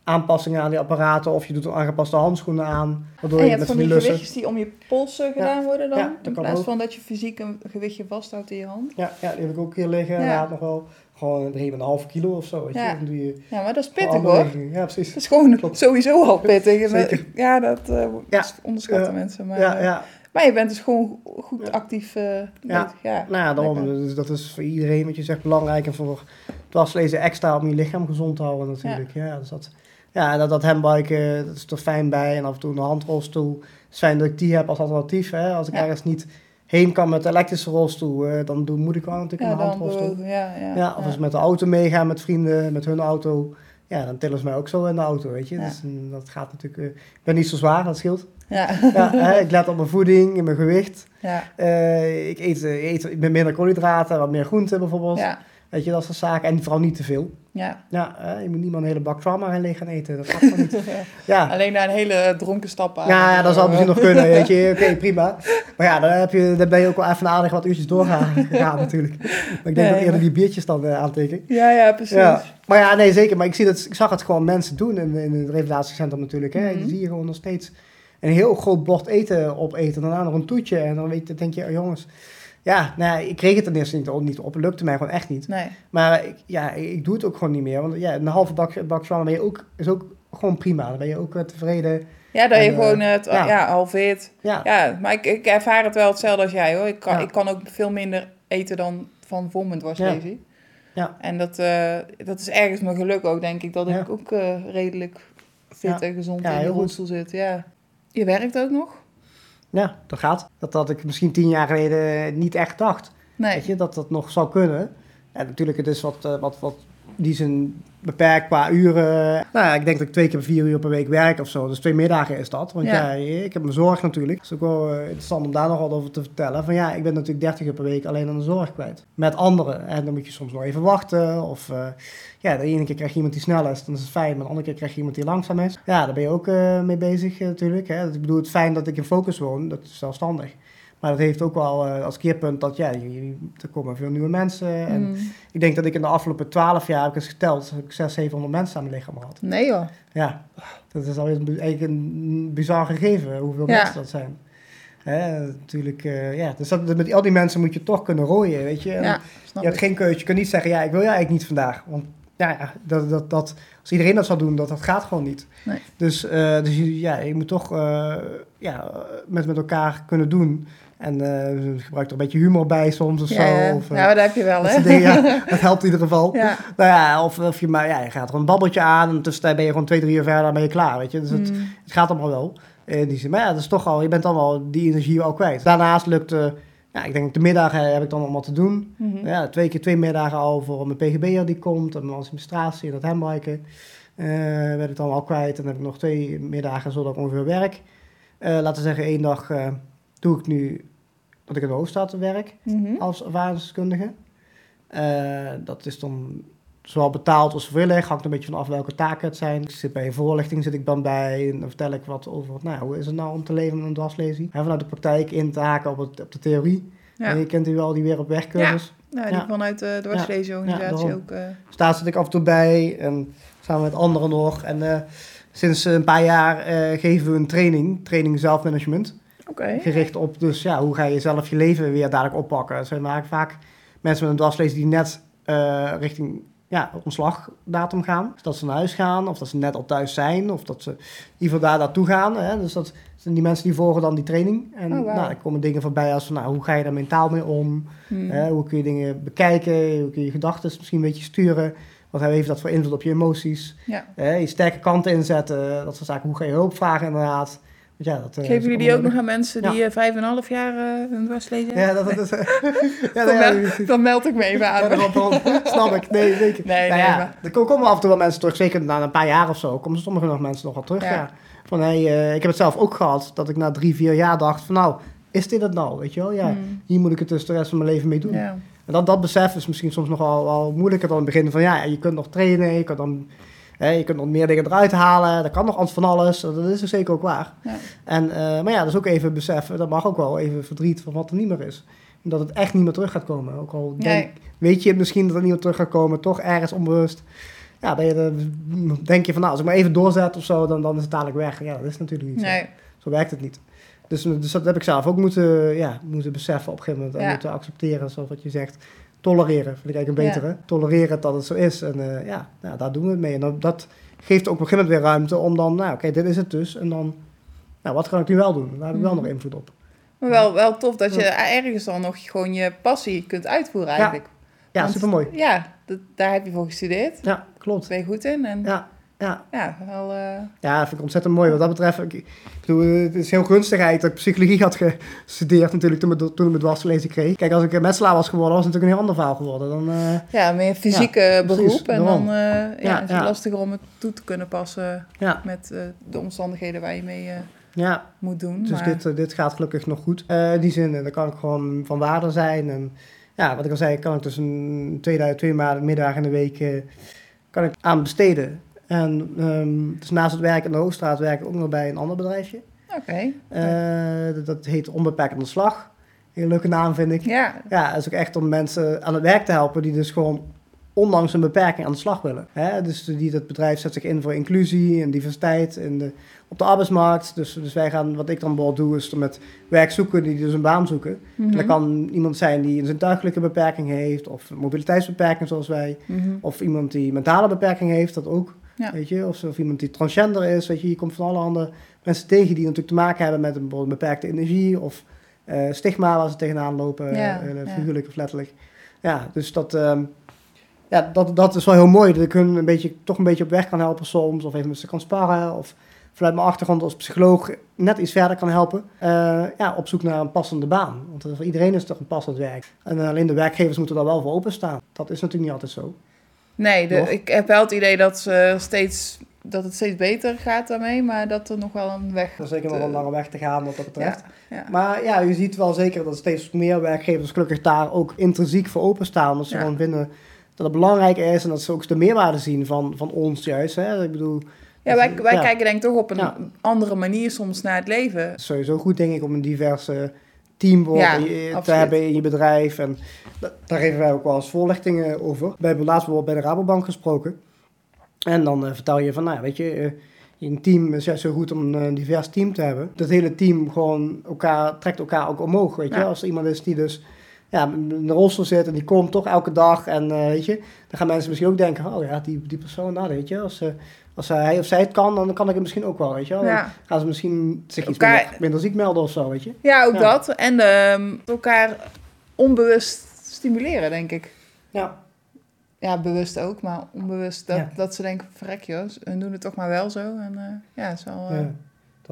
aanpassingen aan die apparaten of je doet aangepaste handschoenen aan, waardoor En je je, hebt van die lussen... gewichtjes die om je polsen gedaan worden dan? Ja, in plaats ook. van dat je fysiek een gewichtje vasthoudt in je hand. Ja, ja, die heb ik ook hier liggen. Ja. Nog wel gewoon een een half kilo of zo. Weet je? Ja. Dan doe je Ja, maar dat is pittig hoor. Ja, precies. Dat is gewoon Klopt. sowieso al pittig. Ja, dat eh, Ja. onderschatten mensen. Maar, Ja, eh, ja. Maar je bent dus gewoon goed Ja. actief eh, Ja. bezig. Ja. Nou daarom, dus dat is voor iedereen wat je zegt belangrijk. En voor dwarslezen extra om je lichaam gezond te houden natuurlijk. Ja, dus dat, ja en dat, dat handbiken, dat is er fijn bij. En af en toe een handrolstoel. Het is fijn dat ik die heb als alternatief. Hè. Als ik Ja. ergens niet heen kan met de elektrische rolstoel, eh, dan doe, moet ik wel natuurlijk Ja, een handrolstoel. bewogen. Ja, ja, Ja, of als ik met de auto meegaan met vrienden, met hun auto. Ja, dan tillen ze mij ook zo in de auto, weet je. Ja. Dus mm, dat gaat natuurlijk... eh, ik ben niet zo zwaar, dat scheelt. Ja. Ja, hè, ik let op mijn voeding, in mijn gewicht. Ja. Eh, ik, eet, eh, eet ik ben minder koolhydraten, wat meer groenten bijvoorbeeld. Ja. Weet je, dat soort zaken. En vooral niet te veel. Ja. Ja, hè, je moet niet maar een hele bak trauma gaan leeg gaan eten. Dat gaat niet. Ja. Alleen na een hele dronken stap aan. Ja, ja, dat zou misschien nog kunnen, weet je. Oké, prima. Maar ja, dan, heb je, dan ben je ook wel even aardig wat uurtjes doorgaan gegaan natuurlijk. Maar ik denk Nee, dat eerder die biertjes dan uh, aanteken. Ja, ja, precies. Ja. Maar ja, nee, zeker. Maar ik, zie dat, ik zag het gewoon mensen doen in, in het revalidatiecentrum natuurlijk. Hè. Die zie je gewoon nog steeds een heel groot bord eten opeten. En daarna nog een toetje. En dan weet denk je, oh, jongens... Ja, nou ja, ik kreeg het ten eerste niet, niet op. Het lukte mij gewoon echt niet. Nee. Maar ik, ja, ik, doe het ook gewoon niet meer. Want ja, een halve bak, bak ben je ook, is ook gewoon prima. Dan ben je ook eh, tevreden. Ja, dat je En, eh, gewoon het ja. ja. halveert. Ja, Ja, maar ik, ik ervaar het wel hetzelfde als jij hoor. Ik kan, Ja. ik kan ook veel minder eten dan van voor mijn dwarslesie. Ja. En dat, eh, dat is ergens mijn geluk ook, denk ik. Dat Ja. ik ook eh, redelijk fit Ja. en gezond Ja, in de rolstoel zit. Ja. Je werkt ook nog? Ja, dat gaat. Dat had ik misschien tien jaar geleden niet echt dacht. Nee. Weet je, dat dat nog zou kunnen. En natuurlijk, het is wat, eh, wat, wat die zijn beperkt qua uren. Nou ja, ik denk dat ik twee keer vier uur per week werk of zo. Dus twee middagen is dat. Want ja, Ja. ik heb mijn zorg natuurlijk. Het is ook wel eh, interessant om daar nog wat over te vertellen. Van ja, ik ben natuurlijk 30 uur per week alleen aan de zorg kwijt. Met anderen. En dan moet je soms nog even wachten. Of eh, ja, de ene keer krijg je iemand die snel is. Dan is het fijn. Maar de andere keer krijg je iemand die langzaam is. Ja, daar ben je ook eh, mee bezig natuurlijk. Hè. Dus ik bedoel, het fijn dat ik in focus woon. Dat is zelfstandig. Maar dat heeft ook wel eh, als keerpunt dat ja, er komen veel nieuwe mensen. En Mm. ik denk dat ik in de afgelopen twaalf jaar, heb ik eens geteld, heb ik 600, 700 mensen aan mijn lichaam gehad. Nee joh. Ja, dat is alweer een- eigenlijk een bizar gegeven, hoeveel Ja. mensen dat zijn. Hè, natuurlijk, eh, ja, dus dat, met al die mensen moet je toch kunnen rooien, weet je. En Ja, je hebt ik. geen keuze, je kunt niet zeggen, ja, ik wil jij eigenlijk niet vandaag. Want ja, dat, dat, dat, als iedereen dat zou doen, dat, dat gaat gewoon niet. Nee. Dus, eh, dus ja, je moet toch ja, met, met elkaar kunnen doen. En eh gebruik er een beetje humor bij soms of Ja, zo. ja. Of, eh, ja, maar dat heb je wel hè. soort dingen, ja, dat helpt in ieder geval. Ja. Nou ja, of, of je, maar, ja, je gaat er een babbeltje aan en tussentijd ben je gewoon twee, drie uur verder, dan ben je klaar, weet je. Dus het, Mm. het gaat allemaal wel. In die zin. Maar ja, dat is toch al, je bent dan wel die energie al kwijt. Daarnaast lukt, eh, ja, ik denk de middagen heb ik dan allemaal te doen. Mhm. Ja, twee keer twee middagen al voor mijn PGB'er die komt en mijn administratie en dat handbiken. Eh werd ik dan al kwijt en dan heb ik nog twee middagen zodat ik ongeveer werk. Laten we zeggen, één dag doe ik nu dat ik in de Hoofdstad werk Mhm. als ervaringsdeskundige. Eh, dat is dan zowel betaald als vrijwillig. Hangt een beetje vanaf welke taken het zijn. Ik zit bij een voorlichting zit ik dan bij. En dan vertel ik wat over nou, hoe is het nou om te leven met een dwarslesie. En vanuit de praktijk in te haken op, het, op de theorie. Ja. Je kent u wel die weer op wegcursus. Ja, die Ja. vanuit de dwarslezenorganisatie ook. Dus daar zit ik af en toe bij. En samen met anderen nog. En eh, sinds een paar jaar geven we een training. Training zelfmanagement. Gericht op dus ja, hoe ga je zelf je leven weer dadelijk oppakken. Het zijn vaak, mensen met een dwarslezen die net eh, richting ja, ontslagdatum gaan. Dus dat ze naar huis gaan, of dat ze net al thuis zijn, of dat ze ieder daar naartoe gaan. Hè. Dus dat zijn die mensen die volgen dan die training. En Oh, nou, er komen dingen voorbij als van, nou, hoe ga je daar mentaal mee om? Hmm. Hè, hoe kun je dingen bekijken? Hoe kun je gedachten misschien een beetje sturen? Wat heeft dat voor invloed op je emoties? Ja. Hè, je sterke kanten inzetten, dat soort zaken. Hoe ga je hulp vragen inderdaad? Ja, dat, eh, Geven jullie die ook nog aan mensen die eh, vijf en een half jaar eh, hun dwarslezen ja, hebben? dat, dat is... ja, dan, mel- ja, dan meld ik me even ja, aan. daarom- snap ik. Nee, zeker. Nee, Nou nee, ja, maar- Er ko- komen af en toe wel mensen terug, zeker na een paar jaar of zo, komen sommige nog mensen nog wel terug. Ja. Ja. Van, hey, eh, ik heb het zelf ook gehad, dat ik na drie, vier jaar dacht van, nou, is dit het nou? Weet je wel? Ja, Hmm. hier moet ik het dus de rest van mijn leven mee doen. Ja. En dat, dat besef is misschien soms nog wel, wel moeilijker dan in het begin van, ja, je kunt nog trainen, je kunt dan... hè, je kunt nog meer dingen eruit halen, er kan nog alles van alles, dat is er zeker ook waar. Ja. En, eh, maar ja, dat is ook even beseffen, dat mag ook wel even verdriet van wat er niet meer is. En dat het echt niet meer terug gaat komen. Ook al denk, Nee. weet je misschien dat er niet meer terug gaat komen, toch ergens onbewust. Ja, ben je denk je van, nou, als ik maar even doorzet of zo, dan, dan is het dadelijk weg. Ja, dat is natuurlijk niet zo. Zo werkt het niet. Dus, dus dat heb ik zelf ook moeten, ja, moeten beseffen op een gegeven moment. En Ja. moeten accepteren, zoals wat je zegt. Tolereren, vind ik eigenlijk een Ja. betere. Tolereren dat het zo is. En eh, ja, nou, daar doen we het mee. En dat, dat geeft ook op een gegeven moment weer ruimte om dan, nou oké, dit is het dus. En dan, nou, wat kan ik nu wel doen? Daar heb ik wel Mhm. nog invloed op. Maar wel, wel tof dat je Ja. ergens dan nog gewoon je passie kunt uitvoeren eigenlijk. Ja, Want- supermooi. Ja, dat, daar heb je voor gestudeerd. Ja, Daar klopt. ben je goed in. En ja, Ja, ja. wel... eh, Ja, dat vind ik ontzettend mooi. Wat dat betreft, ik, ik bedoel, het is heel gunstig eigenlijk dat ik psychologie had gestudeerd natuurlijk toen, ik- toen ik mijn dwarslezen kreeg. Kijk, als ik een metselaar was geworden, was het natuurlijk een heel ander verhaal geworden. Dan, eh, ja, meer fysieke beroep. En daarom. dan eh, ja, Ja, is het lastiger om het toe te kunnen passen met eh, de omstandigheden waar je mee eh, ja, moet doen. dus maar, dit, eh, dit gaat gelukkig nog goed. Eh, in die zin, eh, dan kan ik gewoon van waarde zijn. En ja, wat ik al zei, kan ik dus een twee, twee maanden, middag in de week eh, kan ik aan besteden. En ehm, dus naast het werk in de Hoogstraat werk ik ook nog bij een ander bedrijfje. Oké. Eh, dat, dat heet Onbeperkt aan de Slag. Hele leuke naam vind ik. Ja, Ja, dat is ook echt om mensen aan het werk te helpen die dus gewoon ondanks een beperking aan de slag willen. Hè? Dus die, dat bedrijf zet zich in voor inclusie en diversiteit de, op de arbeidsmarkt. Dus, dus wij gaan, wat ik dan bijvoorbeeld doe, is met werk zoeken die dus een baan zoeken. Mhm. Dat kan iemand zijn die een zintuigelijke beperking heeft, of een mobiliteitsbeperking zoals wij. Mhm. Of iemand die mentale beperking heeft, dat ook. Ja. Weet je? Of, of iemand die transgender is. Weet je? Je komt van alle andere mensen tegen die natuurlijk te maken hebben met een beperkte energie. Of eh, stigma waar ze tegenaan lopen, Ja, ja. figuurlijk of letterlijk. Ja, dus dat, ehm, ja, dat, dat is wel heel mooi. Dat ik hun een beetje, toch een beetje op weg kan helpen soms. Of even met ze kan sparren. Of vanuit mijn achtergrond als psycholoog net iets verder kan helpen. Eh, ja, op zoek naar een passende baan. Want voor iedereen is toch een passend werk. En alleen de werkgevers moeten daar wel voor openstaan. Dat is natuurlijk niet altijd zo. Nee, de, ik heb wel het idee dat, ze steeds, dat het steeds beter gaat daarmee, maar dat er nog wel een weg... Er is zeker nog te- een lange weg te gaan wat dat betreft. Ja, ja. Maar ja, je ziet wel zeker dat steeds meer werkgevers gelukkig daar ook intrinsiek voor openstaan. Dat ze Ja. gewoon vinden dat het belangrijk is en dat ze ook de meerwaarde zien van, van ons juist. Hè? Ik bedoel, Ja, wij, wij kijken denk ik toch op een andere manier soms naar het leven. het is sowieso goed denk ik om een diverse team Ja, te absoluut. hebben in je bedrijf. En da- daar geven wij ook wel eens voorlichtingen over. We hebben laatst bijvoorbeeld bij de Rabobank gesproken. En dan eh, vertel je van, nou weet je, eh, een team is juist zo goed om een divers team te hebben. Dat hele team gewoon elkaar, trekt elkaar ook omhoog, weet je. Ja. Als er iemand is die dus ja, in de rolstoel zit en die komt toch elke dag en eh, weet je, dan gaan mensen misschien ook denken, oh ja, die, die persoon, nou weet je, als, eh, als hij of zij het kan, dan kan ik het misschien ook wel, weet je wel. Dan Ja, gaan ze misschien zich iets Elkaar- minder, minder ziek melden of zo, weet je. ja ook Ja. dat. En ehm, elkaar onbewust stimuleren, denk ik. Ja. Ja, bewust ook, maar onbewust dat, Ja. dat ze denken, verrek joh, hun doen het toch maar wel zo. En eh, ja, het is wel...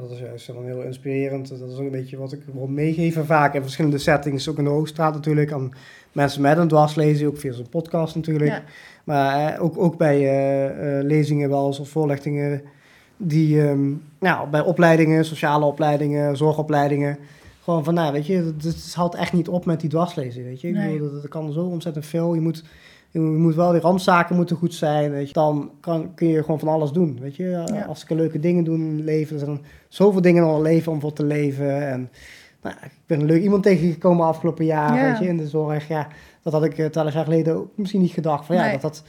dat is juist dan heel inspirerend. Dat is ook een beetje wat ik wil meegeven vaak in verschillende settings. Ook in de Hoogstraat natuurlijk. Aan mensen met een dwarslezen, ook via zo'n podcast natuurlijk. Ja. Maar eh, ook, ook bij eh, eh, lezingen wel eens of voorlichtingen die ehm, nou, bij opleidingen, sociale opleidingen, zorgopleidingen. Gewoon van, nou weet je, het, houdt echt niet op met die dwarslezen, weet je. Ik bedoel, dat, dat kan zo ontzettend veel. Je moet, je moet wel, die randzaken moeten goed zijn, weet je. Dan kan, kun je gewoon van alles doen, weet je. Ja. Als ik leuke dingen doen in het leven, er zijn zoveel dingen in het leven om voor te leven. En nou, ik ben een leuk iemand tegengekomen afgelopen jaar, Ja. weet je, in de zorg. Ja, dat had ik eh, twaalf jaar geleden ook misschien niet gedacht. Van, ja, dat dat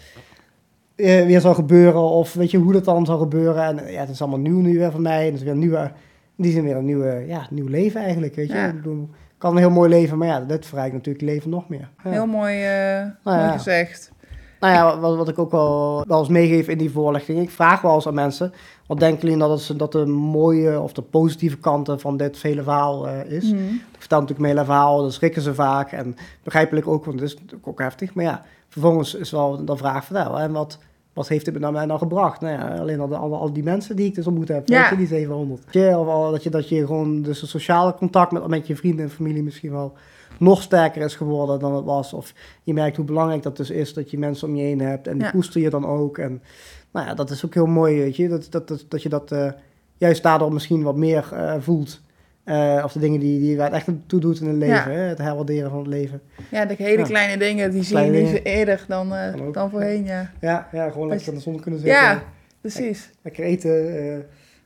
eh, weer zou gebeuren of weet je hoe dat dan zou gebeuren. En eh, ja, het is allemaal nieuw nu weer voor mij. En het is weer een nieuwe, in die zin weer een nieuwe, ja, nieuw leven eigenlijk, weet je. Ja. Ik bedoel, kan een heel mooi leven, maar ja, dit verrijkt natuurlijk het leven nog meer. Ja. Heel mooi, eh, Nou mooi gezegd. Nou ja, wat, wat ik ook wel, wel eens meegeef in die voorlichting. Ik vraag wel eens aan mensen, wat denken jullie dat, het, dat de mooie of de positieve kanten van dit vele verhaal eh, is? Mhm. Ik vertel natuurlijk mijn hele verhaal, dan schrikken ze vaak. En begrijpelijk ook, want het is natuurlijk ook heftig. Maar ja, vervolgens is wel de vraag van, nou, en wat, wat heeft dit nou mij nou gebracht? Nou ja, alleen al, de, al, al die mensen die ik dus ontmoet heb, Ja. weet je, die 700. Weet je, Of al dat je, dat je gewoon dus een sociale contact met, met je vrienden en familie misschien wel nog sterker is geworden dan het was. Of je merkt hoe belangrijk dat dus is, dat je mensen om je heen hebt. En die Ja. koester je dan ook. En nou ja, dat is ook heel mooi, weet je. Dat, dat, dat, dat je dat eh, juist daardoor misschien wat meer eh, voelt. Eh, of de dingen die, die waar het echt toe doet in het leven. Ja. Hè? Het herwaarderen van het leven. Ja, de hele Ja. kleine dingen, die zie Kleine je nu dingen. eerder dan, eh, dan voorheen, ja. Ja, ja gewoon lekker in de zon kunnen zitten. Ja, precies. Lekker eten. eh,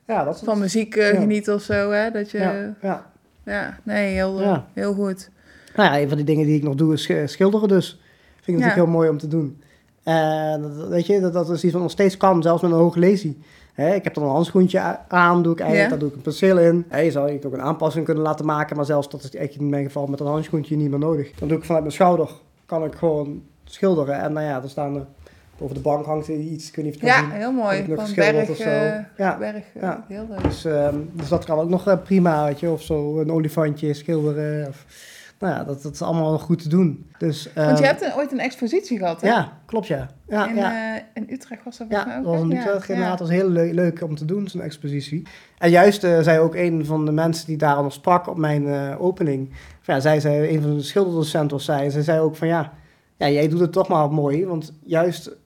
ja, dat soort Van muziek genieten of zo, hè. Dat je, Ja, ja, ja. nee, heel, heel goed. Nou ja, een van die dingen die ik nog doe is sch- schilderen dus. Vind ik natuurlijk heel mooi om te doen. En dat, weet je, dat, dat is iets wat nog steeds kan, zelfs met een hoge lesie. Hè, ik heb dan een handschoentje aan, doe ik eigenlijk, Ja. daar doe ik een penseel in. Je zou je ook een aanpassing kunnen laten maken, maar zelfs dat is eigenlijk in mijn geval met een handschoentje niet meer nodig. Dan doe ik vanuit mijn schouder, kan ik gewoon schilderen. En nou ja, er staan er, boven de bank hangt iets, ik weet niet of je het Ja, zien. heel mooi. nog Van berg, of zo. eh, Ja. berg, eh, Ja. heel leuk. Dus, ehm, dus dat kan ook nog eh, prima, weet je. Of zo een olifantje schilderen. Of, nou ja, dat, dat is allemaal goed te doen. Dus, Want je ehm, hebt een, ooit een expositie gehad, hè? Ja, klopt ja. Ja, in, ja. eh, in Utrecht was dat Ja, dat was een hè? Utrecht Ja, inderdaad. Dat was heel leuk, leuk om te doen, zo'n expositie. En juist eh, zei ook een van de mensen die daar nog sprak op mijn eh, opening. Van, ja, zij zei, een van de schilderdocenten of zij. Ze zei ook van ja, ja, jij doet het toch maar mooi. Want juist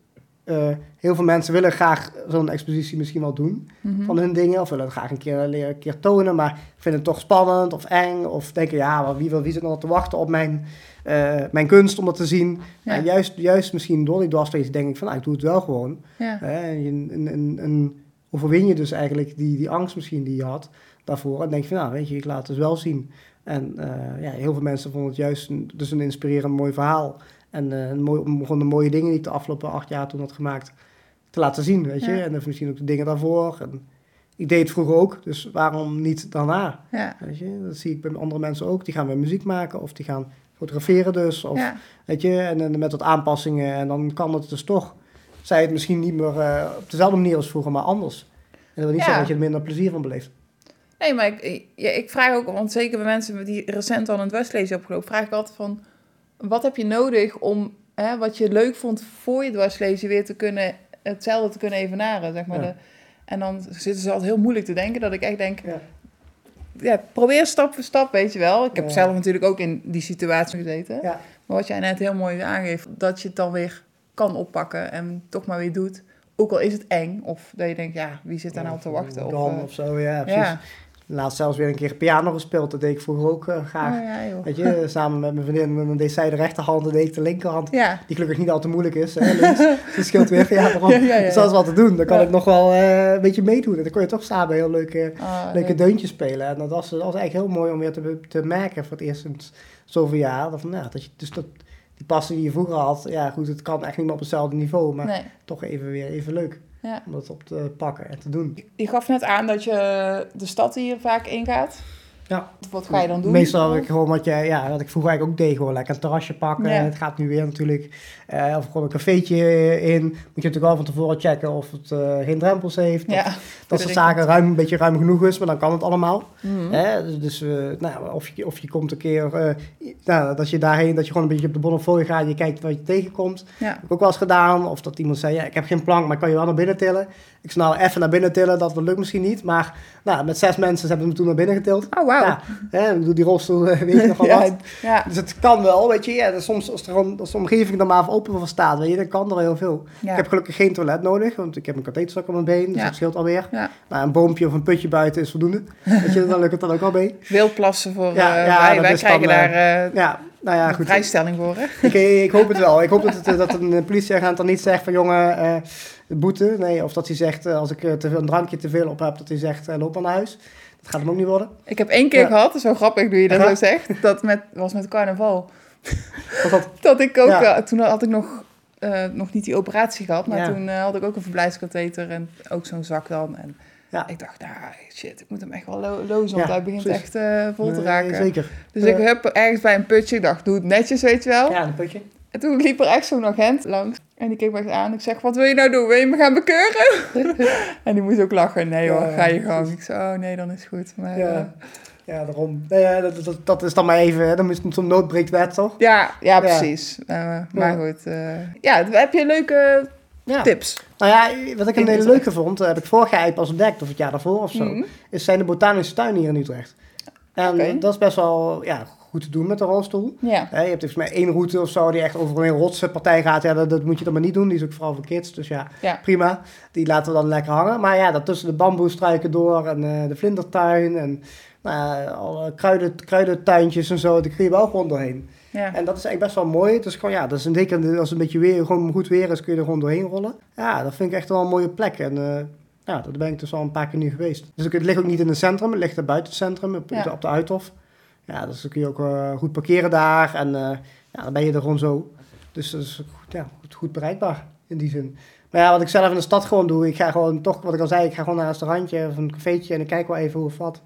eh, heel veel mensen willen graag zo'n expositie misschien wel doen. Mhm. Van hun dingen. Of willen het graag een keer, leren, een keer tonen. Maar vinden het toch spannend of eng. Of denken ja, maar wie, wil, wie zit nog te wachten op mijn, eh, mijn kunst om dat te zien. Ja. En juist, juist misschien door die dwarslezen denk ik van nou, ik doe het wel gewoon. Ja. Hè, en, je, en, en, en overwin je dus eigenlijk die, die angst misschien die je had daarvoor. En denk je van, nou weet je, ik laat het dus wel zien. En eh, ja, heel veel mensen vonden het juist een, dus een inspirerend mooi verhaal. En eh, mooi, om gewoon de mooie dingen die ik de afgelopen acht jaar toen had gemaakt te laten zien, weet je. Ja. En dan misschien ook de dingen daarvoor. En ik deed het vroeger ook, dus waarom niet daarna? Ja. Weet je, dat zie ik bij andere mensen ook. Die gaan weer muziek maken of die gaan fotograferen dus. Of, Ja. Weet je, en, dan met wat aanpassingen. En dan kan het dus toch, zij het misschien niet meer eh, op dezelfde manier als vroeger, maar anders. En dat wil niet zeggen dat je er minder plezier van beleeft. Nee, maar ik, ik- ja, ik vraag ook, want zeker bij mensen die recent al een dwarslezen opgelopen, vraag ik altijd van, wat heb je nodig om hè, wat je leuk vond voor je dwarslezen weer te kunnen, hetzelfde te kunnen evenaren, zeg maar. Ja. De, en dan zitten ze altijd heel moeilijk te denken, dat ik echt denk, Ja. ja, probeer stap voor stap, weet je wel. Ik heb Ja. zelf natuurlijk ook in die situatie gezeten. Maar wat jij net heel mooi aangeeft, dat je het dan weer kan oppakken en toch maar weer doet. Ook al is het eng, of dat je denkt, ja, wie zit daar nou te wachten? Of, Dan eh, of zo, ja, precies. Laatst zelfs weer een keer piano gespeeld. Dat deed ik vroeger ook eh, graag. Oh, ja. Weet je, samen met mijn vriendin. En dan deed zij de rechterhand en deed ik de linkerhand. Ja, Die gelukkig niet al te moeilijk is. Hè, links. Dus scheelt weer. Ja, daarom. Ja, Dus dat is wat te doen. Dan kan ik nog wel eh, een beetje meedoen. En dan kon je toch samen heel leuke, Ah, leuke leuk. deuntjes spelen. En dat was, dat was eigenlijk heel mooi om weer te, te merken voor het eerst sinds zoveel jaar. Dat, van, dat je, dus dat, die passie die je vroeger had. Ja goed, het kan echt niet meer op hetzelfde niveau. Maar Nee. toch even weer even leuk. Ja. Om dat op te pakken en te doen. Je gaf net aan dat je de stad hier vaak ingaat. Ja. Wat ga je dan doen? Meestal heb ik gewoon wat, je, ja, wat ik vroeger eigenlijk ook deed. Gewoon lekker een terrasje pakken. Ja. Het gaat nu weer natuurlijk. eh, of gewoon een cafeetje in. Moet je natuurlijk wel van tevoren checken of het eh, geen drempels heeft. Ja. Dat soort zaken ruim, een beetje ruim genoeg is. Maar dan kan het allemaal. Hè? Dus, dus, eh, nou, of, je, of je komt een keer, nou, dat je daarheen, dat je gewoon een beetje op de Bonnefoy gaat en je kijkt wat je tegenkomt. Ja. Heb ik ook wel eens gedaan. Of dat iemand zei, ja, ik heb geen plank, maar kan je wel naar binnen tillen? Ik zei, nou, even naar binnen tillen, dat lukt misschien niet. Maar nou, met zes mensen hebben we hem toen naar binnen getild. Oh, wauw. Ja, hè, ik bedoel, die rolstoel, eh, weet je nog wel Ja, wat. ja. Dus het kan wel, weet je. Ja, soms als, er gewoon, als de omgeving er maar voor open voor staat, weet je, dan kan er wel heel veel. Ik heb gelukkig geen toilet nodig, want ik heb een katheterstok op mijn been, dus dat scheelt alweer. Nou, een boompje of een putje buiten is voldoende. Weet je, dan lukt het dan ook wel mee. Wildplassen voor... Ja, eh, wij wij krijgen dan, daar eh, Ja, nou ja, een goed. vrijstelling voor, hè? Ik, ik hoop het wel. Ik hoop dat, het, dat een politieagent dan niet zegt van jongen, boete. Nee, of dat hij zegt, eh, als ik eh, te veel, een drankje te veel op heb, dat hij zegt, eh, loop maar naar huis. Dat gaat hem ook niet worden. Ik heb één keer Ja. gehad, wel grappig nu je dat Ja. zo zegt. Dat met, was met carnaval. Dat, Dat ik ook, Ja. toen had ik nog, nog niet die operatie gehad, maar toen had ik ook een verblijfskatheter en ook zo'n zak dan. En Ja. ik dacht, nou shit, ik moet hem echt wel lo lozen, want hij begint precies. echt vol te Nee, raken. zeker. Dus ik heb ergens bij een putje, ik dacht, doe het netjes, weet je wel. Ja, een putje. En toen liep er echt zo'n agent langs. En die keek me echt aan. Ik zeg, wat wil je nou doen? Wil je me gaan bekeuren? en die moest ook lachen. Nee hoor, Ja, ga je gang. Ik zei, oh nee, dan is het goed. Maar, Ja. eh, Ja, daarom. Nee, ja, dat, dat, dat is dan maar even, hè. dan is het zo'n nood breekt wet, toch? ja, ja, precies. Eh, maar goed. eh, ja, heb je leuke Ja. tips? Nou ja, wat ik een hele leuke vond, heb ik vorig jaar pas ontdekt, of het jaar daarvoor of zo, Mhm. is zijn de botanische tuinen hier in Utrecht. En dat is best wel ja, goed te doen met de rolstoel. Ja. Hè, je hebt volgens mij één route of zo die echt over een rotspartij gaat. Ja, dat, dat moet je dan maar niet doen. Die is ook vooral voor kids. Dus ja, Ja. prima. Die laten we dan lekker hangen. Maar ja, dat tussen de bamboestruiken door en eh, de vlindertuin en nou, alle kruiden, kruidentuintjes en zo. Daar kun je wel gewoon doorheen. Ja. En dat is eigenlijk best wel mooi. Dus gewoon, ja, dat is een zeker als het een beetje weer, gewoon goed weer is, kun je er gewoon doorheen rollen. Ja, dat vind ik echt wel een mooie plek. En eh, ja, daar ben ik dus al een paar keer nu geweest. Dus het ligt ook niet in het centrum, het ligt er buiten het centrum, op, Ja. op de Uithof. Ja, dus dan kun je ook eh, goed parkeren daar. En eh, ja, dan ben je er gewoon zo. Dus dat is goed, ja, goed, bereikbaar in die zin. Maar ja, wat ik zelf in de stad gewoon doe, ik ga gewoon toch, wat ik al zei, ik ga gewoon naar een restaurantje of een cafeetje en ik kijk wel even hoe of wat.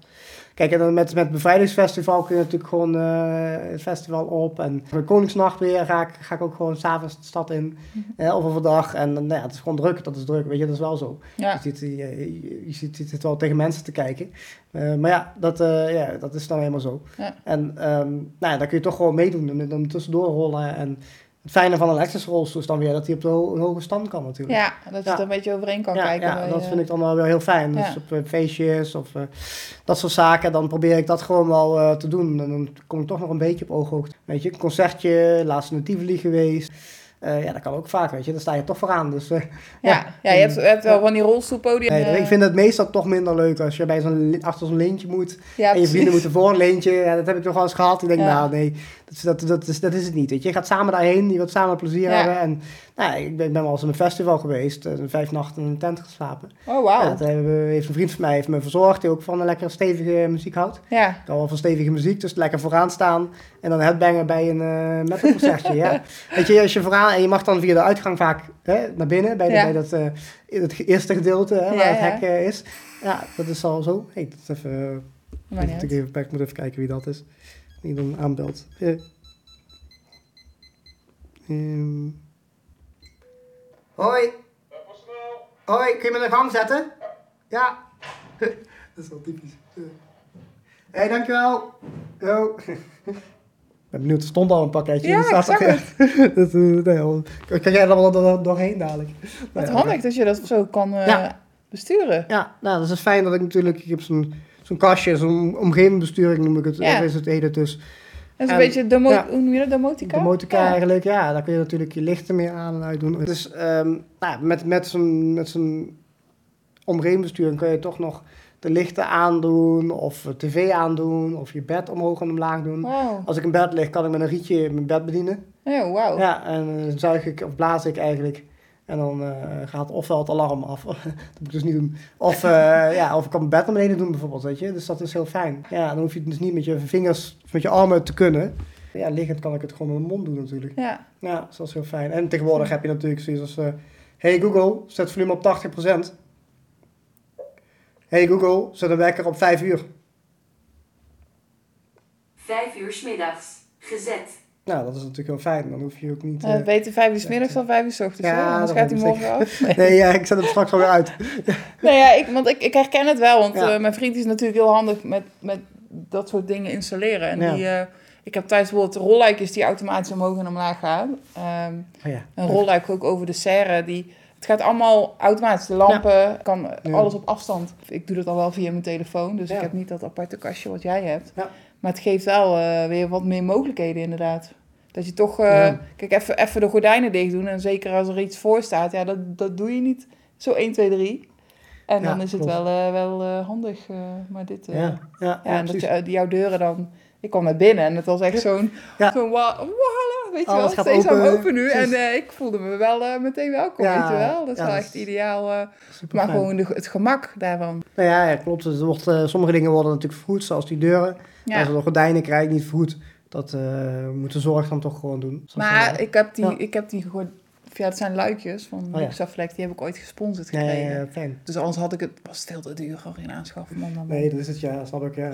Kijk, en dan met, met het bevrijdingsfestival kun je natuurlijk gewoon eh, het festival op. En voor de Koningsnacht weer ga ik, ga ik ook gewoon s'avonds de stad in. eh, of overdag. En nou ja, het is gewoon druk, dat is druk, weet je, dat is wel zo. Ja. Je, zit, je, je, zit wel tegen mensen te kijken. Eh, maar ja dat, eh, ja, dat is dan helemaal zo. Ja. En ehm, nou ja, dan kun je toch gewoon meedoen en dan tussendoor rollen. En het fijne van een elektrische rolstoel is dan weer dat hij op de ho- een hoge stand kan natuurlijk. ja, dat je Ja. er een beetje overheen kan Ja, kijken. ja dat eh, vind ik dan wel weer heel fijn. Dus op eh, feestjes of eh, dat soort zaken, dan probeer ik dat gewoon wel te doen. En dan kom ik toch nog een beetje op ooghoogte. Weet je, een concertje, laatst in Tivoli geweest. Ja, dat kan ook vaak, weet je. Dan sta je toch vooraan. Dus, ja. ja, je hebt, je hebt wel van die rolstoelpodium. nee, ik vind het meestal toch minder leuk als je bij zo'n, achter zo'n leentje moet. ja, en je vrienden moeten voor een leentje. Ja, dat heb ik nog wel eens gehad. Ik denk, nou nee, dat, is- dat, dat, is, dat is het niet. Weet je. je gaat samen daarheen, je wilt samen plezier Ja. hebben. En nou, ik ben, wel eens op een festival geweest. eh, vijf nachten in een tent geslapen. Oh, wauw. Ja, dat heeft een vriend van mij heeft me verzorgd, die ook van een lekkere stevige muziek houdt. Ja, Ik hou wel van stevige muziek, dus lekker vooraan staan en dan headbangen bij een uh, metalconcertje. ja. Weet je, als je vooraan en je mag dan via de uitgang vaak hè, naar binnen, bij, de, Ja. bij dat, eh, in het eerste gedeelte hè, waar het hek is. Ja, dat is al zo. Hey, dat is even, moet ik, even, ik moet even kijken wie dat is. Die dan aanbelt. Eh. Ehm. Hoi. Hoi, kun je me in de gang zetten? Ja. dat is wel typisch. Hé, hey, dankjewel. Yo. Ik ben benieuwd, er stond al een pakketje. Ja, staat ik zag er- dat, eh, nee, kan jij er wel door, doorheen dadelijk? Wat Nou ja, handig dat je dat zo kan eh, Ja. besturen. Ja, nou, dat is fijn dat ik natuurlijk, ik heb zo'n zo'n kastje, zo'n omgevingsbesturing noem ik het, Ja. is het het dus. Dat is een En- beetje domo ja. hoe noem je dat? De Ja. eigenlijk, ja, daar kun je natuurlijk je lichten meer aan en uit doen. Dus ehm, nou, met, met zo'n met zo'n omringbesturing kun je toch nog de lichten aandoen, of de tv aandoen, of je bed omhoog en omlaag doen. Als ik in bed lig, kan ik met een rietje mijn bed bedienen. Ja, wauw. Ja, en dan zuig ik of blaas ik eigenlijk. En dan eh, gaat ofwel het alarm af, dat moet ik dus niet doen. Of, eh, ja, of ik kan mijn bed naar beneden doen bijvoorbeeld, weet je. Dus dat is heel fijn. Ja, dan hoef je het dus niet met je vingers, of met je armen te kunnen. Ja, liggend kan ik het gewoon met mijn mond doen natuurlijk. Ja. Ja, dus dat is heel fijn. En tegenwoordig heb je natuurlijk zoiets als... eh, hey Google, zet volume op 80%. Hey Google, zet een wekker op 5 uur. Vijf uur 's middags. Gezet. Nou, dat is natuurlijk heel fijn. Dan hoef je ook niet... Uh, eh, beter vijf uur 's middags dan vijf uur 's ochtends. Ja, Ja, Anders gaat hij morgen af. Nee. Nee, ja, ik zet hem straks wel weer uit. Nee, ja, ik, want ik, ik herken het wel. Want Ja. eh, mijn vriend is natuurlijk heel handig met, met dat soort dingen installeren. En Ja. die, eh, ik heb thuis bijvoorbeeld rolluikjes die automatisch omhoog en omlaag gaan. Oh ja. een rolluik ook over de serre. Die, het gaat allemaal automatisch. De lampen, kan Ja. alles op afstand. Ik doe dat al wel via mijn telefoon. Dus Ja. ik heb niet dat aparte kastje wat jij hebt. Maar het geeft wel eh, weer wat meer mogelijkheden inderdaad. Dat je toch... eh, Ja. Kijk, even, even de gordijnen dicht doen. En zeker als er iets voor staat. Ja, dat, dat doe je niet zo 1, 2, 3. En Ja, dan is het klopt. wel, eh, wel handig. maar dit... Ja, ja, en dat je, jouw deuren dan... Ik kwam naar binnen en het was echt zo'n... Ja. Zo'n wala, weet je Alles wel. gaat Steeds aan open, open nu. precies. En eh, ik voelde me wel eh, meteen welkom, weet je wel. Dat is wel echt ideaal. eh, maar gewoon de, het gemak daarvan. Nou ja, ja, klopt. Dus er wordt, sommige dingen worden natuurlijk vergoed, zoals die deuren. Als we de gordijnen krijgen, niet vergoed. Dat eh moet de zorg dan toch gewoon doen. Maar ik heb die, ja. ik heb die Ja, het zijn luikjes van Oh ja. Luxaflex. Die heb ik ooit gesponsord gekregen. ja, ja, fijn. Dus anders had ik het... Was veel te duur al in aanschaffen. Man, man, man. Nee, dat is het, ja, snap ik. Ja.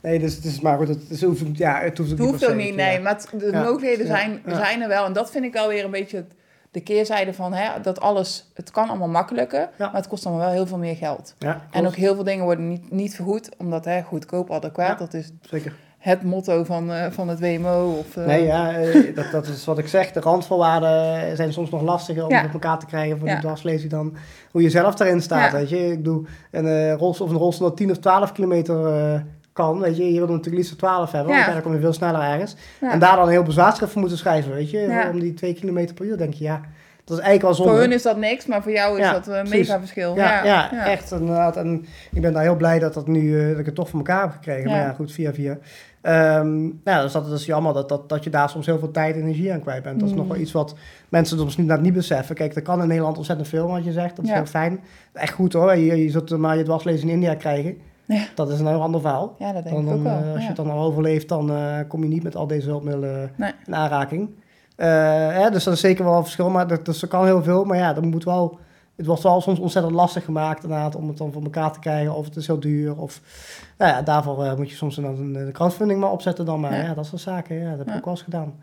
Nee, dus het is maar goed. Het, is, hoeft, ja, het hoeft ook Het niet hoeft ook ja. nee. Maar het- de mogelijkheden zijn, zijn er wel. En dat vind ik wel weer een beetje het- de keerzijde van... Hè, dat alles... Het kan allemaal makkelijker. Maar het kost dan wel heel veel meer geld. Ja, En ook heel veel dingen worden niet, niet vergoed. Omdat hè, goedkoop, adequaat. Ja. Dat is Zeker. Het motto van, eh, van het WMO. Of, eh, Nee, ja, eh, dat, dat is wat ik zeg. De randvoorwaarden zijn soms nog lastiger om Ja. op elkaar te krijgen voor Ja. die dan hoe je zelf daarin staat. Ja. Weet je, ik doe een rolstoel of een rolstoel dat 10 of 12 kilometer kan. Weet je, je wil natuurlijk liefst 12 hebben, want dan kom je veel sneller ergens. En daar dan een heel bezwaarschrift voor moeten schrijven, weet je, om die 2 kilometer per uur. Denk je, ja, dat is eigenlijk wel zonde. Voor hun is dat niks, maar voor jou is Ja, dat een precies. mega verschil. Ja, ja, echt inderdaad. En ik ben daar heel blij dat, dat, nu, dat ik het toch voor elkaar heb gekregen. Maar ja, goed, via via. Ehm nou, dus dat is jammer dat, dat, dat je daar soms heel veel tijd en energie aan kwijt bent. Dat is Mm. nog wel iets wat mensen soms niet, niet beseffen. Kijk, er kan in Nederland ontzettend veel, wat je zegt. Dat is Ja. heel fijn. Echt goed hoor. Je, je zult maar je dwarslezing in India krijgen. Ja. Dat is een heel ander verhaal. Ja, dat denk Dan, ik ook wel. eh, als je het dan al overleeft, dan eh, kom je niet met al deze hulpmiddelen Nee. in aanraking. Eh, hè, dus dat is zeker wel een verschil. Maar dat, dus er kan heel veel. Maar ja, dan moet wel, het wordt wel soms ontzettend lastig gemaakt inderdaad, om het dan voor elkaar te krijgen. Of het is heel duur. Of, nou ja, daarvoor eh, moet je soms een, een crowdfunding maar opzetten dan. Maar Ja. ja, dat soort zaken. Ja, dat heb ik ook wel eens gedaan.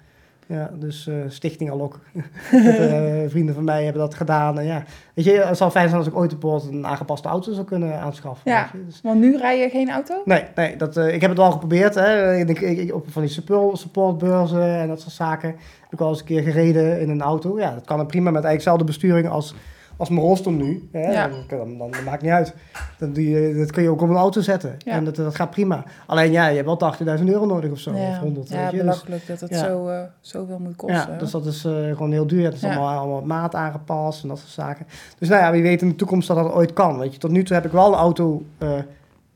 Ja, dus eh, Stichting Alok. Met, eh, vrienden van mij hebben dat gedaan. En ja, weet je, het zou fijn zijn als ik ooit bijvoorbeeld een aangepaste auto zou kunnen aanschaffen. Ja. Dus, Want nu rij je geen auto? Nee, nee dat, eh, ik heb het wel geprobeerd. Hè. Ik, denk, ik, ik- op van die support, supportbeurzen en dat soort zaken. Heb ik al eens een keer gereden in een auto. Ja, dat kan prima met eigenlijk dezelfde besturing als, als mijn rolstoel nu. Hè. Ja. Dan, dan, dan, dat maakt niet uit. Doe je, dat kun je ook op een auto zetten. Ja. En dat, dat gaat prima. Alleen ja, je hebt wel 80.000 euro nodig of zo. Of ja, 100, ja weet je. Dus, belachelijk dat het zo, eh, zoveel moet kosten. ja, dus dat is eh, gewoon heel duur. Het is allemaal, allemaal maat aangepast en dat soort zaken. Dus nou ja, wie weet in de toekomst dat dat ooit kan. Weet je. Tot nu toe heb ik wel een auto eh,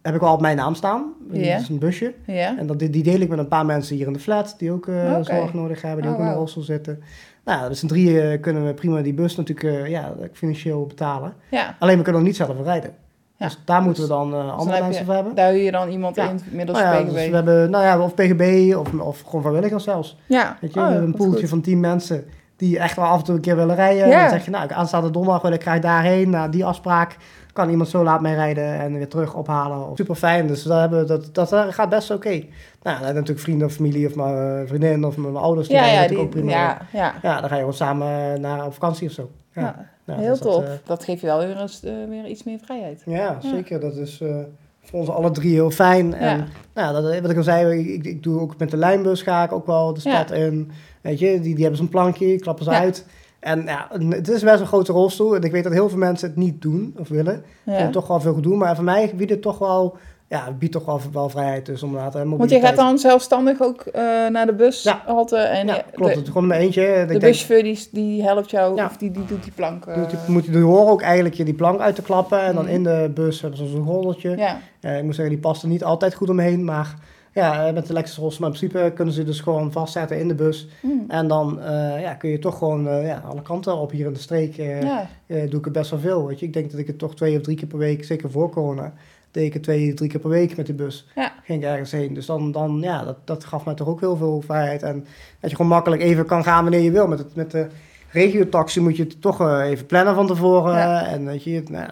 heb ik wel op mijn naam staan. Ja. Dat is een busje. En dat, die deel ik met een paar mensen hier in de flat, die ook Oké. zorg nodig hebben, die Oh, ook in de rolstoel zitten. Nou, dus in drieën kunnen we prima die bus natuurlijk eh, ja, financieel betalen. Ja. Alleen we kunnen nog niet zelf rijden. Ja. Dus daar moeten we dan eh, Dus dan andere mensen voor hebben. Daar huur je dan iemand Ja. in, middels Nou ja, PGB. dus we hebben, nou ja, of PGB of, of gewoon vrijwilligers zelfs. Ja. Weet je, Oh, we hebben een poeltje goed. van tien mensen die echt wel af en toe een keer willen rijden. Ja. Dan zeg je, nou, aanstaande donderdag wil ik graag daarheen, naar die afspraak. Kan iemand zo laat mee rijden en weer terug ophalen. Super fijn, dus daar hebben we, dat, dat eh, gaat best oké. Nou, dan heb natuurlijk vrienden of familie of mijn eh, vriendin of mijn ouders. Die Ja, ja, die, ook prima. ja, ja. Ja, dan ga je gewoon samen naar op vakantie of zo. Ja, heel dus dat, eh, dat geeft je wel weer, eens, eh, weer iets meer vrijheid. ja, zeker. Dat is eh, voor ons alle drie heel fijn. En Ja. nou, dat, wat ik al zei, ik, ik doe ook met de lijnbus ga ik ook wel de stad in. Weet je, die, die hebben zo'n plankje, klappen ze uit. En ja, het is best een grote rolstoel. En ik weet dat heel veel mensen het niet doen of willen. Ja. het toch wel veel gedoe. Maar voor mij biedt het toch wel ja, biedt toch wel, wel vrijheid dus om later Want je gaat dan zelfstandig ook eh, naar de bus Ja. en Ja, klopt. de, het gewoon mijn eentje. De buschauffeur die, die helpt jou, Ja. of die, die doet die plank. eh, Moet je, moet je horen ook eigenlijk je die plank uit te klappen. En dan Mhm. in de bus hebben ze zo'n rollertje. ja. Eh, ik moet zeggen, die past er niet altijd goed omheen. Maar ja, eh, met de Lexus Ross, maar in principe kunnen ze dus gewoon vastzetten in de bus. Hm. En dan eh, ja, kun je toch gewoon eh, ja, alle kanten op hier in de streek. ja. doe ik het best wel veel. Weet je. Ik denk dat ik het toch twee of drie keer per week, zeker voor corona, deed ik het twee, drie keer per week met de bus. Ja. Ging ik ergens heen. Dus dan, dan ja, dat, dat gaf mij toch ook heel veel vrijheid. En dat je gewoon makkelijk even kan gaan wanneer je wil. Met, het, met de regiotaxi moet je toch eh, even plannen van tevoren. Ja. En weet je, nou,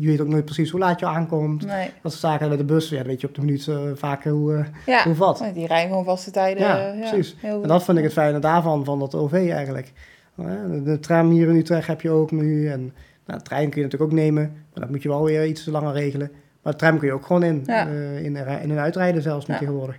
je weet ook nooit precies hoe laat je aankomt. Nee. Dat soort zaken met de bus, ja, weet je op de minuut eh, vaker hoe, Ja. hoe wat. Die rijden gewoon vaste tijden. Ja, precies. En dat vind ik het fijne daarvan, van dat OV eigenlijk. De, tram hier in Utrecht heb je ook nu. En nou, de trein kun je natuurlijk ook nemen. Maar dat moet je wel weer iets langer regelen. Maar de tram kun je ook gewoon in. In, en in en uitrijden zelfs nu tegenwoordig.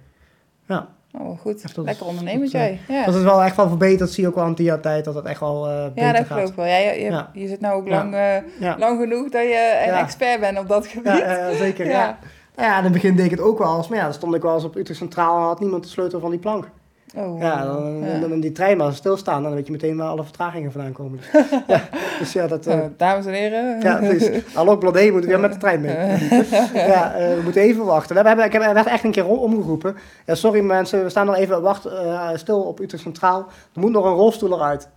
Ja. Oh, goed. Echt, Lekker ondernemend dat, eh, jij. Ja. Dat is wel echt wel verbeterd. Dat zie je ook wel aan de tijd dat het echt wel eh beter ja, dat geloof ik wel. Ja, je, je, Ja. je zit nou ook lang, eh, lang genoeg dat je een expert bent op dat gebied. Ja, zeker. Ja. Ja. Nou ja, in het begin deed ik het ook wel eens. Maar ja, dan stond ik wel eens op Utrecht Centraal en had niemand de sleutel van die plank. Oh, Ja, dan, ja. dan, die trein maar stilstaan, dan weet je meteen waar alle vertragingen vandaan komen. Dus ja, dus ja dat... Eh, dames en heren. ja, precies. Hallo Blodé, moet weer met de trein mee. ja, eh, we moeten even wachten. We hebben, ik heb, er werd echt een keer omgeroepen. Ja, sorry mensen, we staan nog even wacht, eh, stil op Utrecht Centraal. Er moet nog een rolstoel eruit.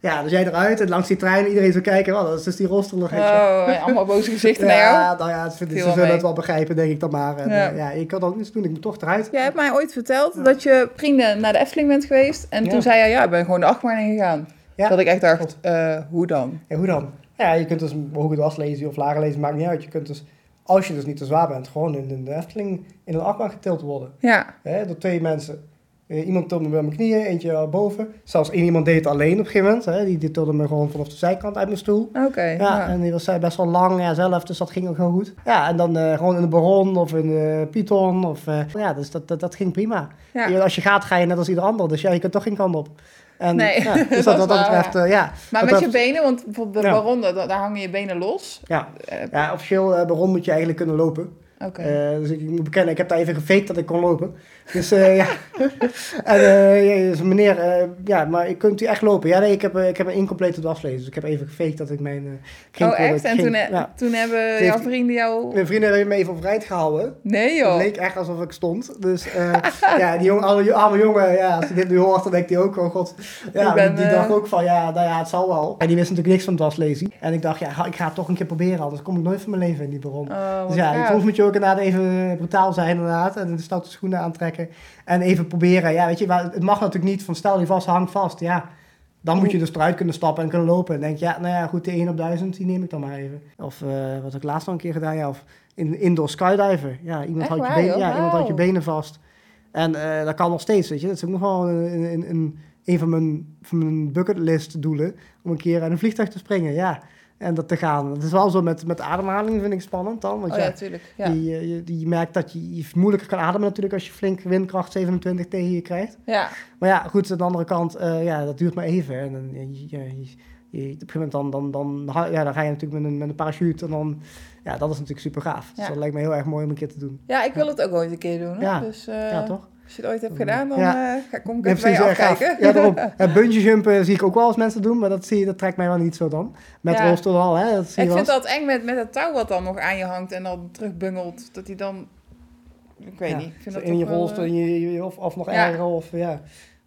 Ja, dus jij eruit en langs die trein, iedereen zo kijken. Oh, dat is dus die rolstoel nog. Oh, ja, allemaal boze gezichten naar jou. ja, nou ja, ze, zullen mee. het wel begrijpen, denk ik dan maar. En, Ja. ja. ja, ik kan ook niets doen, ik moet toch eruit. Jij hebt mij ooit verteld dat je vrienden naar de Efteling bent geweest. En Ja. toen zei je, ja, ik ben gewoon de achtbaan ingegaan. Ja, Dat ik echt dacht, eh, hoe dan? Ja, hoe dan? Ja, je kunt dus hoge dwars lezen of lager lezen, maakt niet uit. Je kunt dus, als je dus niet te zwaar bent, gewoon in, in de Efteling in een achtbaan getild worden. Ja, Hè, door twee mensen. Eh, iemand tilde me bij mijn knieën, eentje boven. Zelfs één iemand deed het alleen op een gegeven moment. Hè. Die, die tilde me gewoon vanaf de zijkant uit mijn stoel. oké. Ja, ja. en die was eh, best wel lang ja, zelf, dus dat ging ook heel goed. Ja, en dan eh, gewoon in de Baron of in de Python. Of, ja, dus dat, dat, dat ging prima. Ja. Als je gaat, ga je net als ieder ander. Dus ja, je kunt toch geen kant op. En, Nee, ja, dus dat dat, dat betreft, ja. Maar met je benen, want bijvoorbeeld bij Ja. Baron, daar, daar hangen je benen los. Ja, ja officieel Baron moet je eigenlijk kunnen lopen. Oké. Dus ik moet bekennen, ik heb daar even gefaked dat ik kon lopen. Dus eh, ja. en ja, dus meneer, eh, ja, maar kunt u echt lopen? Ja, nee, ik heb, ik heb een incomplete dwaslezen. Dus ik heb even gefaked dat ik mijn... ging oh, echt? En ging- toen, he- ja. toen hebben jouw vrienden jou... Mijn vrienden hebben me even overeind gehouden. Nee Het joh. leek echt alsof ik stond. Dus ja, die jongen, arme, arme jongen, ja, als hij dit nu hoort, dan denkt hij ook, oh god. Ja, Ik ben, die, die dacht ook van, ja, nou ja, het zal wel. En die wist natuurlijk niks van dwaslezen. En ik dacht, ja, ik ga het toch een keer proberen, anders kom ik nooit van mijn leven in die baron. Oh, Dus ja, soms moet je ook inderdaad even brutaal zijn inderdaad. En de stoute schoenen aantrekken. En even proberen. Ja, weet je, het mag natuurlijk niet van stel je vast, hangt vast. Ja, dan moet je dus eruit kunnen stappen en kunnen lopen. En denk je, ja, nou ja, goed, de 1 op 1000, die neem ik dan maar even. Of eh, wat ik laatst nog een keer gedaan, ja, of in, indoor skydiver. Ja, iemand, houdt je, benen, ja, iemand houdt je benen vast. En eh, dat kan nog steeds, weet je. Dat is ook nog wel een, een, een, een van mijn, van mijn bucketlist doelen. Om een keer uit een vliegtuig te springen, ja. En dat te gaan. Het is wel zo met, met ademhaling, vind ik spannend dan. Want Oh ja, ja, tuurlijk. Ja. die, eh, je, die merkt dat je, je moeilijker kan ademen natuurlijk als je flink windkracht 27 tegen je krijgt. ja. Maar ja, goed, aan de andere kant, eh, ja, dat duurt maar even. En dan, je, je, je- je- op een gegeven moment dan, dan, dan, ja, dan ga je natuurlijk met een, met een parachute en dan, ja, dat is natuurlijk super gaaf. Dus Ja. dat lijkt me heel erg mooi om een keer te doen. ja, ik wil het ook ooit een keer doen. Hè? Ja. Dus eh, ja, toch? Als je het ooit hebt gedaan, dan Ja. eh, ga, kom ik even bij je afkijken. Ja, daarom. Ja, bungee jumpen zie ik ook wel als mensen doen, maar dat, zie je, dat trekt mij wel niet zo dan. Met Ja. rolstoel al, hè, dat zie ik vind dat eng met, met het touw wat dan nog aan je hangt en dan terugbungelt. Dat hij dan... Ik weet niet. Ik vind dat in je toch wel, rolstoel, eh, in je, je- of, of nog erger, of ja,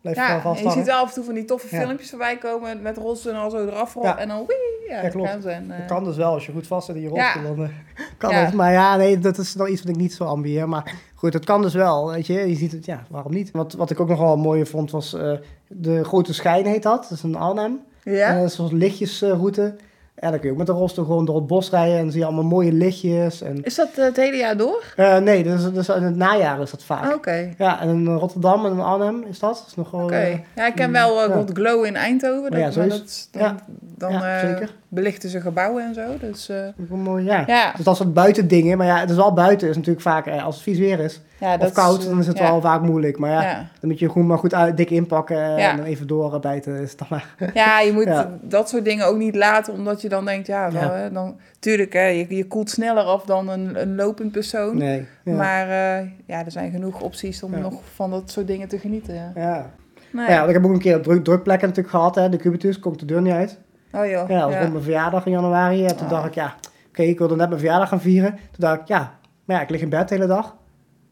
blijf Ja, en je ziet wel af en toe van die toffe filmpjes voorbij komen met rolstoel en al zo eraf rollen Ja. en dan wee, ja, klopt. gaan ze. En, eh, Dat kan dus wel, als je goed vast zit in je rolstoel, dan eh, kan het. Maar ja, nee, dat is nog iets wat ik niet zo ambieer. Maar goed, het kan dus wel, weet je. Je ziet het, ja, waarom niet? Wat, wat ik ook nog wel mooi vond, was eh, de Grote Schijn heet dat. Dat is een Arnhem. ja? En dat is zo'n lichtjesroute. En dan kun je ook met de rolstoel gewoon door het bos rijden en zie je allemaal mooie lichtjes. En, Is dat eh, het hele jaar door? Eh, nee, dus, dus in het najaar is dat vaak. Ah, Oké. Ja, en in Rotterdam en in Arnhem is dat. is nog Oké. eh, Ja, ik ken wel uh. God Glow in Eindhoven. Oh ja, zo is dat dan, dan ja, zeker. Belichten ze gebouwen en zo. Dus wel mooi, ja. ja, Dus dat soort buitendingen. Maar ja, het is wel buiten. is natuurlijk vaak, eh, als het vies weer is. ja, of koud, dan is het ja, wel vaak moeilijk. Maar ja, dan moet je gewoon maar goed uit, dik inpakken. En dan even doorbijten. Is dan maar. ja, je moet dat soort dingen ook niet laten, omdat je dan denkt, ja, wel, hè, dan, tuurlijk, hè, je, je koelt sneller af dan een, een lopend persoon. Nee. Maar eh, ja, er zijn genoeg opties om nog van dat soort dingen te genieten. Ja. ja. Nee. Ja, want ik heb ook een keer druk, drukplekken natuurlijk gehad. Hè. De Cubitus komt de deur niet uit. Oh joh. Ja, dat was ja. mijn verjaardag in januari. En toen Ah. dacht ik, ja, oké, ik wilde net mijn verjaardag gaan vieren. Toen dacht ik, ja, maar ja, ik lig in bed de hele dag.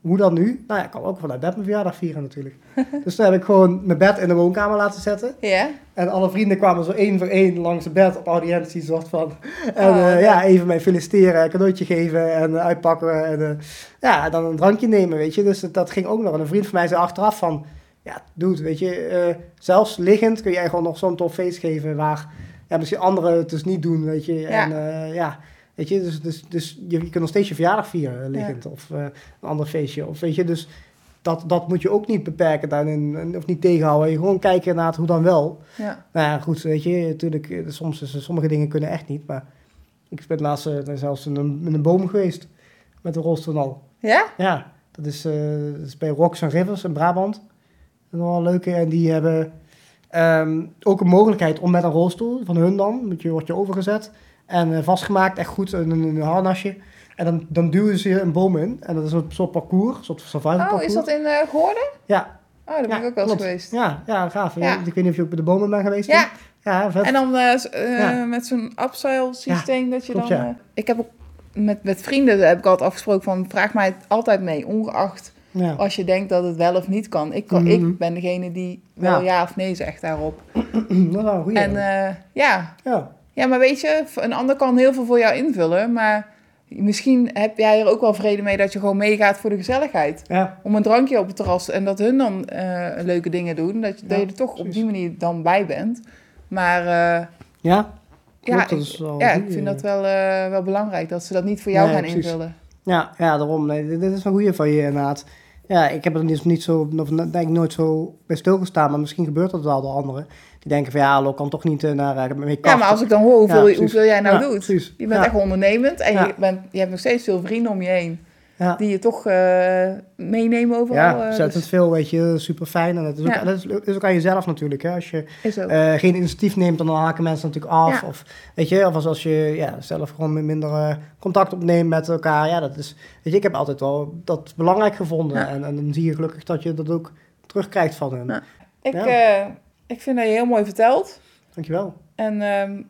Hoe dan nu? Nou ja, ik kan ook vanuit bed mijn verjaardag vieren natuurlijk. dus toen heb ik gewoon mijn bed in de woonkamer laten zetten. Ja? En alle vrienden kwamen zo één voor één langs het bed op audiëntie, soort van. En Oh, eh, ja, even mij feliciteren, een cadeautje geven en eh, uitpakken. En eh, ja, dan een drankje nemen, weet je. Dus dat, ging ook nog. En een vriend van mij zei achteraf van, ja, dude, weet je, zelfs liggend kun jij gewoon nog zo'n tof feest geven waar ja, misschien anderen het dus niet doen, weet je. Ja. En eh, ja, weet je, dus, dus, dus je, je kunt nog steeds je verjaardag vieren eh, liggend of eh, een ander feestje. Of weet je, dus dat, dat moet je ook niet beperken daarin, en- of niet tegenhouden. Je gewoon kijken naar het hoe dan wel. Ja. Nou ja, goed, weet je, natuurlijk, soms is, sommige dingen kunnen echt niet, maar ik ben laatst eh, zelfs in een, in een boom geweest met een rolstoel al. Ja? Ja, dat is, dat is bij Rocks and Rivers in Brabant. Is wel een leuke. En die hebben ehm, ook een mogelijkheid om met een rolstoel, van hun dan, moet je, word je overgezet en eh, vastgemaakt, echt goed, in een, een harnasje. En dan, dan duwen ze je een boom in. En dat is een soort parcours, een soort survival Oh, parcours. is dat in eh Goorden? Ja. Oh, daar ben ik ook wel eens geweest. Ja, ja, gaaf. Ja. Ik weet niet of je ook bij de bomen bent geweest. Ja, Ja, vet. en dan eh, eh, Ja. met zo'n upsell systeem dat je klopt, dan... ja. eh, ik heb ook met, met vrienden heb ik altijd afgesproken van vraag mij altijd mee, ongeacht ja. als je denkt dat het wel of niet kan. Ik, kan, Mhm. ik ben degene die wel Ja. ja. of nee zegt daarop. dat is wel een goeie. En eh, ja. ja. ja, maar weet je, een ander kan heel veel voor jou invullen, maar misschien heb jij er ook wel vrede mee dat je gewoon meegaat voor de gezelligheid. Ja, Om een drankje op het terras en dat hun dan eh, leuke dingen doen, dat, je- dat je er toch op die manier dan bij bent. Maar eh, ja. ja, ik, ja, ik vind dat wel, wel belangrijk, dat ze dat niet voor jou Nee, gaan precies. invullen. Ja, ja, daarom. Nee, dit, is een goeie van je inderdaad. Ja, ik heb er niet, niet zo, of denk ik nooit zo bij stilgestaan, maar misschien gebeurt dat wel door anderen. Die denken van ja, Lo kan toch niet eh, naar uh, Ja, maar als ik dan hoor hoeveel, Ja, hoeveel jij nou Ja, doet. precies. Je bent echt ondernemend en je, bent, je hebt nog steeds veel vrienden om je heen. Ja, Die je toch eh, meenemen overal. ja eh, ontzettend dus- veel, weet je, super fijn. En dat is, ook, Ja. dat is, is ook aan jezelf natuurlijk. Hè. Als je eh, geen initiatief neemt, dan haken mensen natuurlijk af. Ja. Of, weet je, of als, als je ja, zelf gewoon minder eh, contact opneemt met elkaar. Ja, dat is, weet je, ik heb altijd wel dat belangrijk gevonden. En, en dan zie je gelukkig dat je dat ook terugkrijgt van hen. Ja. ik, eh, ik vind dat je heel mooi vertelt. Dankjewel. En ehm,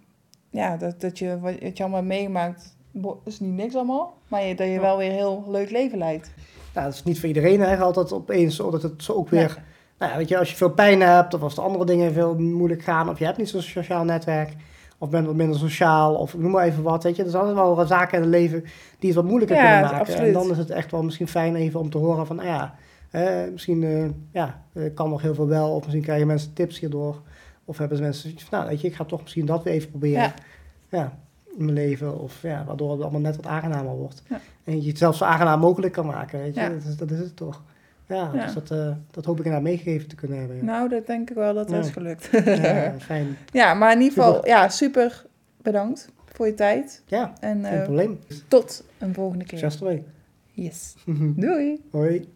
ja, dat, dat je wat wat je allemaal meegemaakt, bo- is niet niks allemaal. Maar je, dat je wel weer een heel leuk leven leidt. Nou, dat is niet voor iedereen hè, altijd opeens, dat het zo ook weer... Nee. Nou ja, weet je, als je veel pijn hebt, of als de andere dingen veel moeilijk gaan, of je hebt niet zo'n sociaal netwerk, of bent wat minder sociaal, of noem maar even wat, weet je. Er zijn altijd wel zaken in het leven die het wat moeilijker Ja, kunnen maken. absoluut. En dan is het echt wel misschien fijn even om te horen van, nou ja, eh, misschien eh, ja, eh, kan nog heel veel wel, of misschien krijgen mensen tips hierdoor. Of hebben ze mensen zoiets van, nou weet je, ik ga toch misschien dat weer even proberen. Ja. Ja. In mijn leven, of ja, waardoor het allemaal net wat aangenamer wordt. Ja. En je het zelfs zo aangenaam mogelijk kan maken, weet je. Ja. Dat, is, dat is het toch. Ja, Ja. dus dat, eh, dat hoop ik inderdaad meegegeven te kunnen hebben. Nou, dat denk ik wel dat is gelukt. ja fijn. ja, maar in ieder geval, Super. ja, super bedankt voor je tijd. Ja, En geen eh, probleem. tot een volgende keer. Succes. Yes. Doei. Hoi.